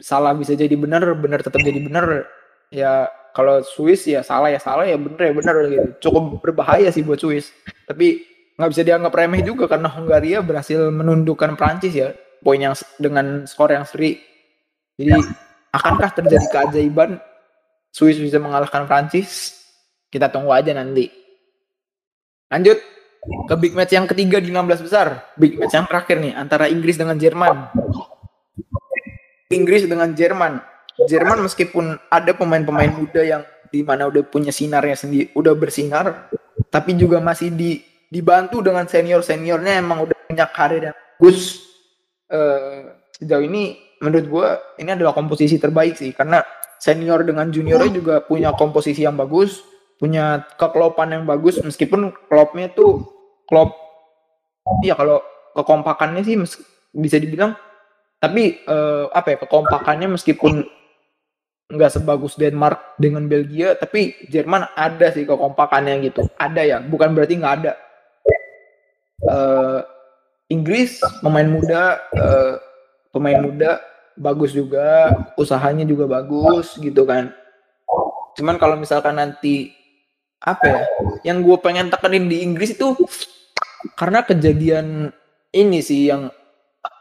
Speaker 2: salah bisa jadi benar, benar tetap jadi benar. Ya kalau Swiss ya salah ya salah ya benar ya benar gitu. Cukup berbahaya sih buat Swiss. Tapi nggak bisa dianggap remeh juga karena Hungaria berhasil menundukkan Prancis ya poin yang dengan skor yang seri. Jadi akankah terjadi keajaiban Swiss bisa mengalahkan Prancis kita tunggu aja nanti. Lanjut. Ke big match yang ketiga di 16 besar. Big match yang terakhir nih antara Inggris dengan Jerman. Inggris dengan Jerman. Jerman meskipun ada pemain-pemain muda yang di mana udah punya sinarnya sendiri udah bersinar tapi juga masih di dibantu dengan senior seniornya emang udah punya karir yang bagus. Uh, sejauh ini menurut gue ini adalah komposisi terbaik sih karena senior dengan juniornya juga punya komposisi yang bagus punya kekelopan yang bagus. Meskipun klubnya tuh klub iya kalau kekompakannya sih bisa dibilang tapi uh, apa ya kekompakannya meskipun nggak sebagus Denmark dengan Belgia tapi Jerman ada sih kekompakannya gitu. Ada ya bukan berarti nggak ada uh, Inggris pemain muda uh, pemain muda bagus juga usahanya juga bagus gitu kan. Cuman kalau misalkan nanti apa ya yang gue pengen tekenin di Inggris itu karena kejadian ini sih yang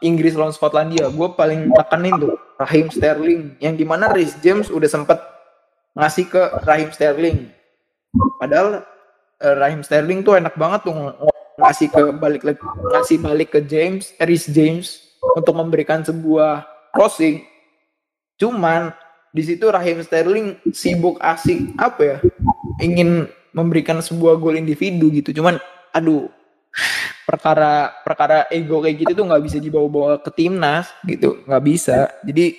Speaker 2: Inggris lawan Skotlandia gue paling tekenin tuh Raheem Sterling yang di mana Rhys James udah sempet ngasih ke Raheem Sterling. Padahal uh, Raheem Sterling tuh enak banget tuh ngasih ke balik ngasih balik ke James, Eris James untuk memberikan sebuah crossing. Cuman di situ Raheem Sterling sibuk asik apa ya? Ingin memberikan sebuah gol individu gitu. Cuman aduh perkara perkara ego kayak gitu tuh nggak bisa dibawa-bawa ke timnas gitu nggak bisa jadi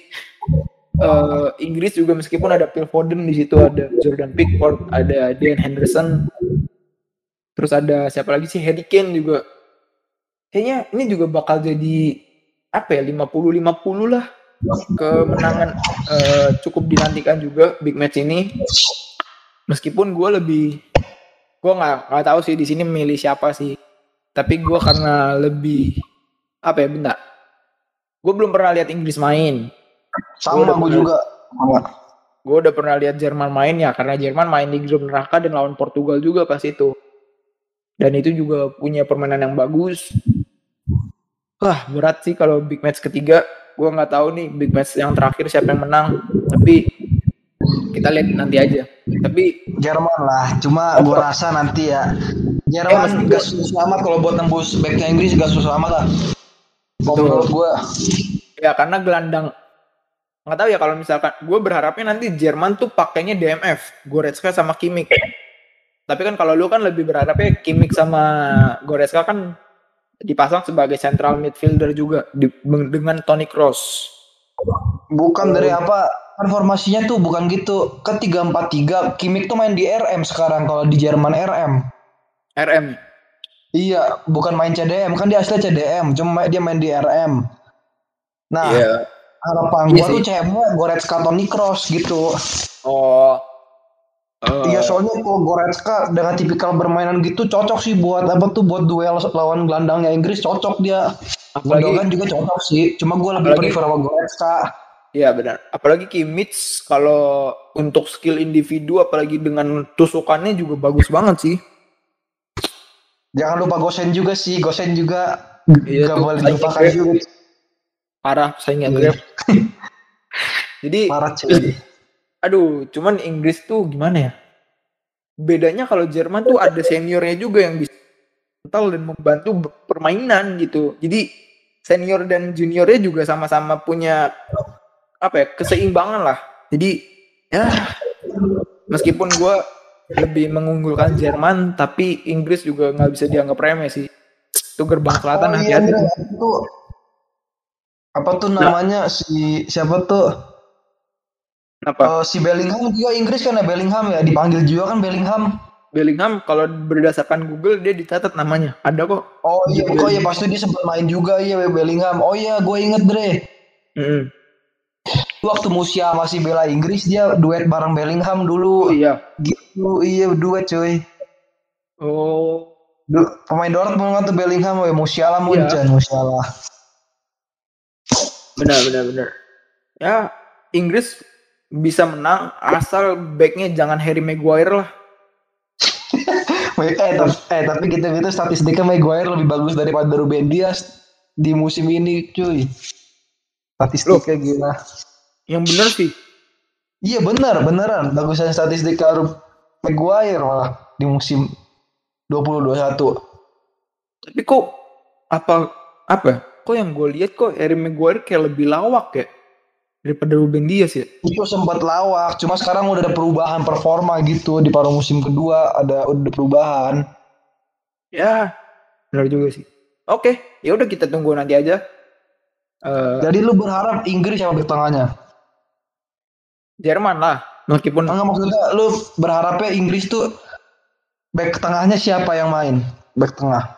Speaker 2: uh, Inggris juga meskipun ada Phil Foden di situ ada Jordan Pickford ada Dan Henderson terus ada siapa lagi sih? Harry Kane juga. Kayaknya ini juga bakal jadi apa ya 50 50 lah kemenangan uh, cukup dinantikan juga big match ini. Meskipun gue lebih gue nggak nggak tahu sih di sini milih siapa sih. Tapi gue karena lebih apa ya bentar. Gue belum pernah lihat Inggris main.
Speaker 1: Sama gue juga.
Speaker 2: gue udah pernah lihat Jerman main ya karena Jerman main di grup neraka dan lawan Portugal juga pas itu dan itu juga punya permainan yang bagus. Wah berat sih kalau big match ketiga. Gue nggak tahu nih big match yang terakhir siapa yang menang. Tapi kita lihat nanti aja. Tapi
Speaker 1: Jerman lah. Cuma gue rasa nanti ya Jerman gak susah amat kalau buat tembus backnya Inggris gak susah amat lah. Kalau menurut gue.
Speaker 2: Ya karena gelandang nggak tahu ya kalau misalkan gue berharapnya nanti Jerman tuh pakainya DMF Goretzka sama Kimmich tapi kan kalau lu kan lebih berharapnya Kimmich sama Goretzka kan dipasang sebagai central midfielder juga di, dengan Toni Kroos
Speaker 1: bukan dari apa kan formasinya tuh bukan gitu ke tiga empat tiga Kimmich tuh main di RM sekarang kalau di Jerman RM
Speaker 2: RM.
Speaker 1: Iya, bukan main CDM kan dia asli CDM, cuma dia main di RM. Nah, yeah. harapan iya gua tuh CM Goretzka Toni Cross gitu.
Speaker 2: Oh.
Speaker 1: Uh. Iya soalnya kok Goretzka dengan tipikal bermainan gitu cocok sih buat apa tuh buat duel lawan gelandangnya Inggris cocok dia. Apalagi kan juga cocok sih. Cuma gue lebih prefer sama Goretzka.
Speaker 2: Iya benar. Apalagi Kimmich kalau untuk skill individu apalagi dengan tusukannya juga bagus banget sih.
Speaker 1: Jangan lupa Gosen juga sih, Gosen juga iya, gak boleh dilupakan juga.
Speaker 2: Parah saingan Grab. (laughs) Jadi parah cuy. Aduh, cuman Inggris tuh gimana ya? Bedanya kalau Jerman tuh ada seniornya juga yang bisa mental dan membantu permainan gitu. Jadi senior dan juniornya juga sama-sama punya apa ya keseimbangan lah. Jadi ya meskipun gue lebih mengunggulkan Jerman tapi Inggris juga nggak bisa dianggap remeh sih itu gerbang selatan oh, iya, hati-hati iya,
Speaker 1: itu apa tuh namanya nah. si siapa tuh apa uh, si Bellingham juga Inggris kan ya Bellingham ya dipanggil juga kan Bellingham
Speaker 2: Bellingham kalau berdasarkan Google dia dicatat namanya ada kok
Speaker 1: oh iya kok ya pasti dia sempat main juga ya Bellingham oh iya gue inget Dre mm -hmm waktu Musia masih bela Inggris dia duet bareng Bellingham dulu.
Speaker 2: Oh, iya.
Speaker 1: Gitu, iya duet cuy.
Speaker 2: Oh.
Speaker 1: Du, pemain Dortmund kan tuh Bellingham, ya Musiala Munchen, iya. Musiala.
Speaker 2: Benar, benar, benar. Ya, Inggris bisa menang asal backnya jangan Harry Maguire lah.
Speaker 1: eh, tapi, eh tapi gitu gitu statistiknya Maguire lebih bagus daripada Ruben Dias di musim ini cuy. Statistiknya Loh, gila.
Speaker 2: Yang bener sih.
Speaker 1: Iya bener, beneran. Bagusan statistik Harry Maguire malah di musim 2021.
Speaker 2: Tapi kok apa apa? Kok yang gue lihat kok Harry Maguire kayak lebih lawak ya daripada Ruben Dias ya?
Speaker 1: Itu sempat lawak, cuma sekarang udah ada perubahan performa gitu di paruh musim kedua ada udah perubahan.
Speaker 2: Ya, benar juga sih. Oke, ya udah kita tunggu nanti aja.
Speaker 1: Uh, Jadi lu berharap Inggris sama bertengahnya?
Speaker 2: Jerman lah meskipun
Speaker 1: enggak maksudnya lu berharapnya Inggris tuh back tengahnya siapa yang main back tengah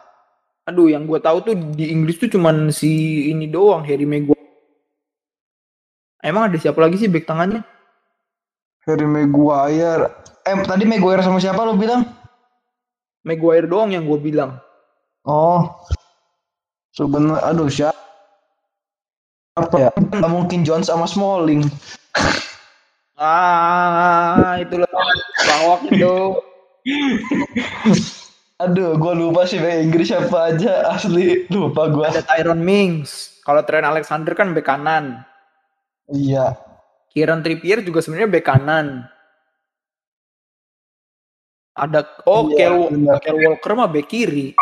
Speaker 2: aduh yang gue tahu tuh di Inggris tuh cuman si ini doang Harry Maguire emang ada siapa lagi sih back tengahnya
Speaker 1: Harry Maguire. Eh tadi Maguire sama siapa lu bilang?
Speaker 2: Maguire doang yang gue bilang.
Speaker 1: Oh. Sebenarnya aduh siapa apa ya? Gak mungkin Jones sama Smalling.
Speaker 2: Ah, itu loh bawak itu. (laughs)
Speaker 1: Aduh, gue lupa sih bahasa Inggris siapa aja asli. Lupa gue.
Speaker 2: Ada Tyron Mings. Kalau Trent Alexander kan bek kanan.
Speaker 1: Iya.
Speaker 2: Kieran Trippier juga sebenarnya bek kanan. Ada oh iya, Kel, Walker mah bek kiri.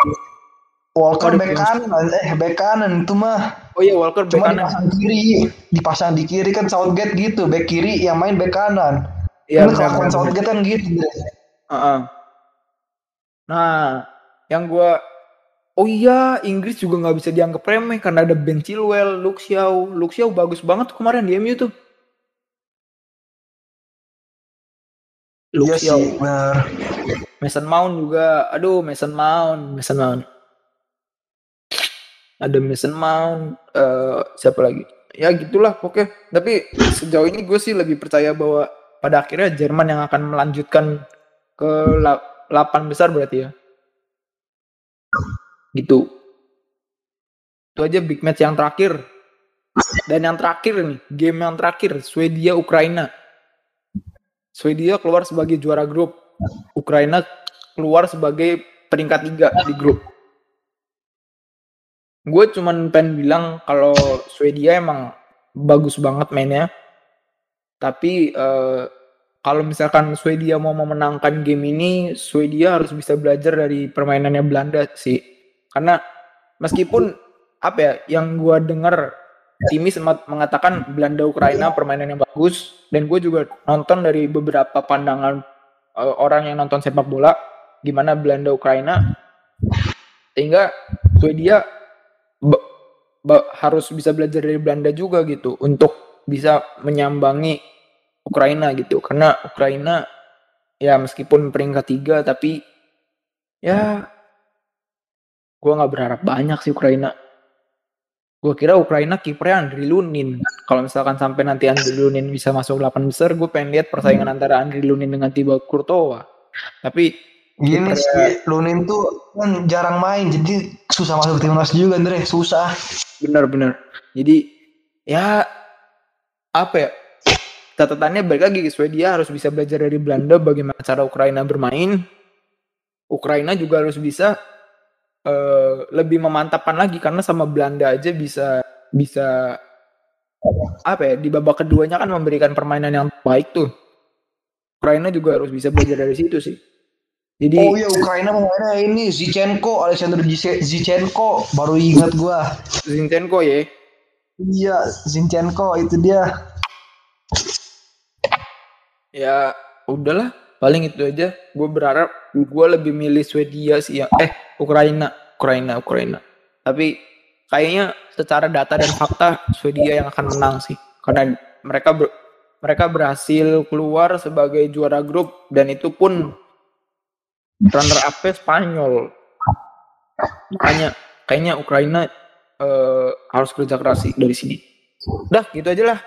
Speaker 1: Walker
Speaker 2: yang-
Speaker 1: kanan, eh back kanan itu mah.
Speaker 2: Oh iya Walker
Speaker 1: Cuma
Speaker 2: kanan.
Speaker 1: dipasang kiri, dipasang di kiri kan Southgate gitu, back kiri yang main back kanan.
Speaker 2: Iya
Speaker 1: Kan kelakuan Southgate kan gitu. Bre.
Speaker 2: Heeh. Nah, yang gua Oh iya, Inggris juga nggak bisa dianggap remeh karena ada Ben Chilwell, Luke Shaw. Luke Shaw bagus banget tuh kemarin di MU tuh. Luke
Speaker 1: Iya
Speaker 2: Shaw.
Speaker 1: sih, benar.
Speaker 2: Mason Mount juga. Aduh, Mason Mount, Mason Mount. Ada Mason Mount, eh siapa lagi? Ya gitulah pokoknya. Tapi sejauh ini gue sih lebih percaya bahwa pada akhirnya Jerman yang akan melanjutkan ke 8 besar berarti ya. Gitu. Itu aja big match yang terakhir. Dan yang terakhir nih, game yang terakhir, Swedia Ukraina. Swedia keluar sebagai juara grup. Ukraina keluar sebagai peringkat tiga di grup. Gue cuman pengen bilang kalau Swedia emang bagus banget mainnya. Tapi eh, kalau misalkan Swedia mau memenangkan game ini, Swedia harus bisa belajar dari permainannya Belanda sih. Karena meskipun apa ya, yang gue dengar Timi sempat mengatakan Belanda Ukraina permainannya bagus dan gue juga nonton dari beberapa pandangan eh, orang yang nonton sepak bola gimana Belanda Ukraina sehingga Swedia ba- harus bisa belajar dari Belanda juga gitu untuk bisa menyambangi Ukraina gitu. Karena Ukraina ya meskipun peringkat tiga tapi ya gue nggak berharap banyak sih Ukraina. Gue kira Ukraina kipernya Andriy Lunin. Kalau misalkan sampai nanti Andriy Lunin bisa masuk 8 besar gue pengen lihat persaingan antara Andriy Lunin dengan Thibaut Courtois tapi
Speaker 1: Gini
Speaker 2: Kipernya-
Speaker 1: sih, Lunin tuh kan jarang main, jadi susah masuk timnas juga, Andre. Susah.
Speaker 2: bener-bener jadi ya apa ya? Catatannya balik lagi Swedia harus bisa belajar dari Belanda bagaimana cara Ukraina bermain. Ukraina juga harus bisa eh, lebih memantapkan lagi karena sama Belanda aja bisa bisa apa ya di babak keduanya kan memberikan permainan yang baik tuh Ukraina juga harus bisa belajar dari situ sih jadi
Speaker 1: Oh iya, Ukraina pemainnya ini Zichenko, Alexander Zichenko, baru ingat gua.
Speaker 2: Zinchenko ya
Speaker 1: Iya, Zinchenko itu dia.
Speaker 2: ya udahlah paling itu aja gue berharap gue lebih milih Swedia sih yang eh Ukraina Ukraina Ukraina. Tapi kayaknya secara data dan fakta Swedia yang akan menang sih. Karena mereka ber- mereka berhasil keluar sebagai juara grup dan itu pun runner up Spanyol. Makanya kayaknya Ukraina eh, harus kerja keras dari sini. Udah gitu aja lah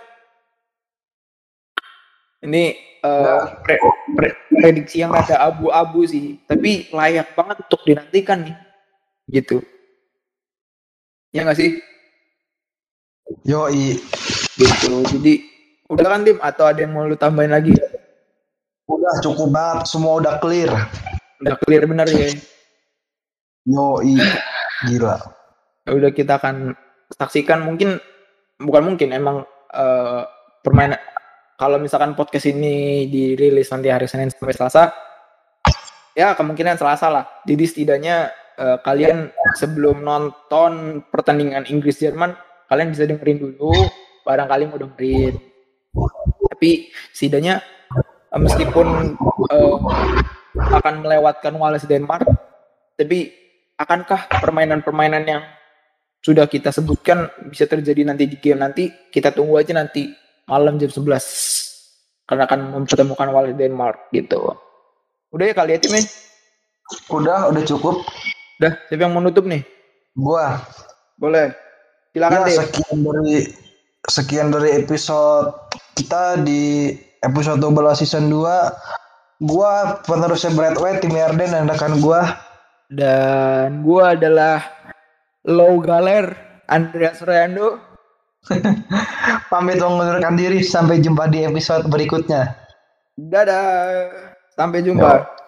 Speaker 2: ini eh, pre- pre- prediksi yang ada abu-abu sih tapi layak banget untuk dinantikan nih. Gitu. Ya nggak sih?
Speaker 1: Yoi.
Speaker 2: gitu. Jadi udah kan tim atau ada yang mau lu tambahin lagi?
Speaker 1: Udah cukup banget, semua udah clear.
Speaker 2: udah clear bener ya?
Speaker 1: Yoi. Gila.
Speaker 2: Ya udah kita akan saksikan. Mungkin bukan mungkin emang eh, permainan kalau misalkan podcast ini dirilis nanti hari Senin sampai Selasa ya kemungkinan Selasa lah. Jadi setidaknya eh, kalian sebelum nonton pertandingan Inggris Jerman kalian bisa dengerin dulu barangkali mau dengerin. Tapi setidaknya eh, meskipun eh, akan melewatkan Wales Denmark tapi akankah permainan-permainan yang sudah kita sebutkan bisa terjadi nanti di game nanti? Kita tunggu aja nanti malam jam 11 karena akan mempertemukan Wales Denmark gitu udah ya kali ya tim?
Speaker 1: Udah, udah cukup.
Speaker 2: udah siapa yang mau nutup nih
Speaker 1: Gua.
Speaker 2: boleh silakan
Speaker 1: Ya,
Speaker 2: deh
Speaker 1: sekian dari sekian dari episode kita di episode 12 season 2. Gua penerusnya Brad White, tim Yarden dan rekan gua.
Speaker 2: dan gua adalah Low Galer Andreas Rando (laughs)
Speaker 1: Pamit mengundurkan diri. Sampai jumpa di episode berikutnya.
Speaker 2: dadah. Sampai jumpa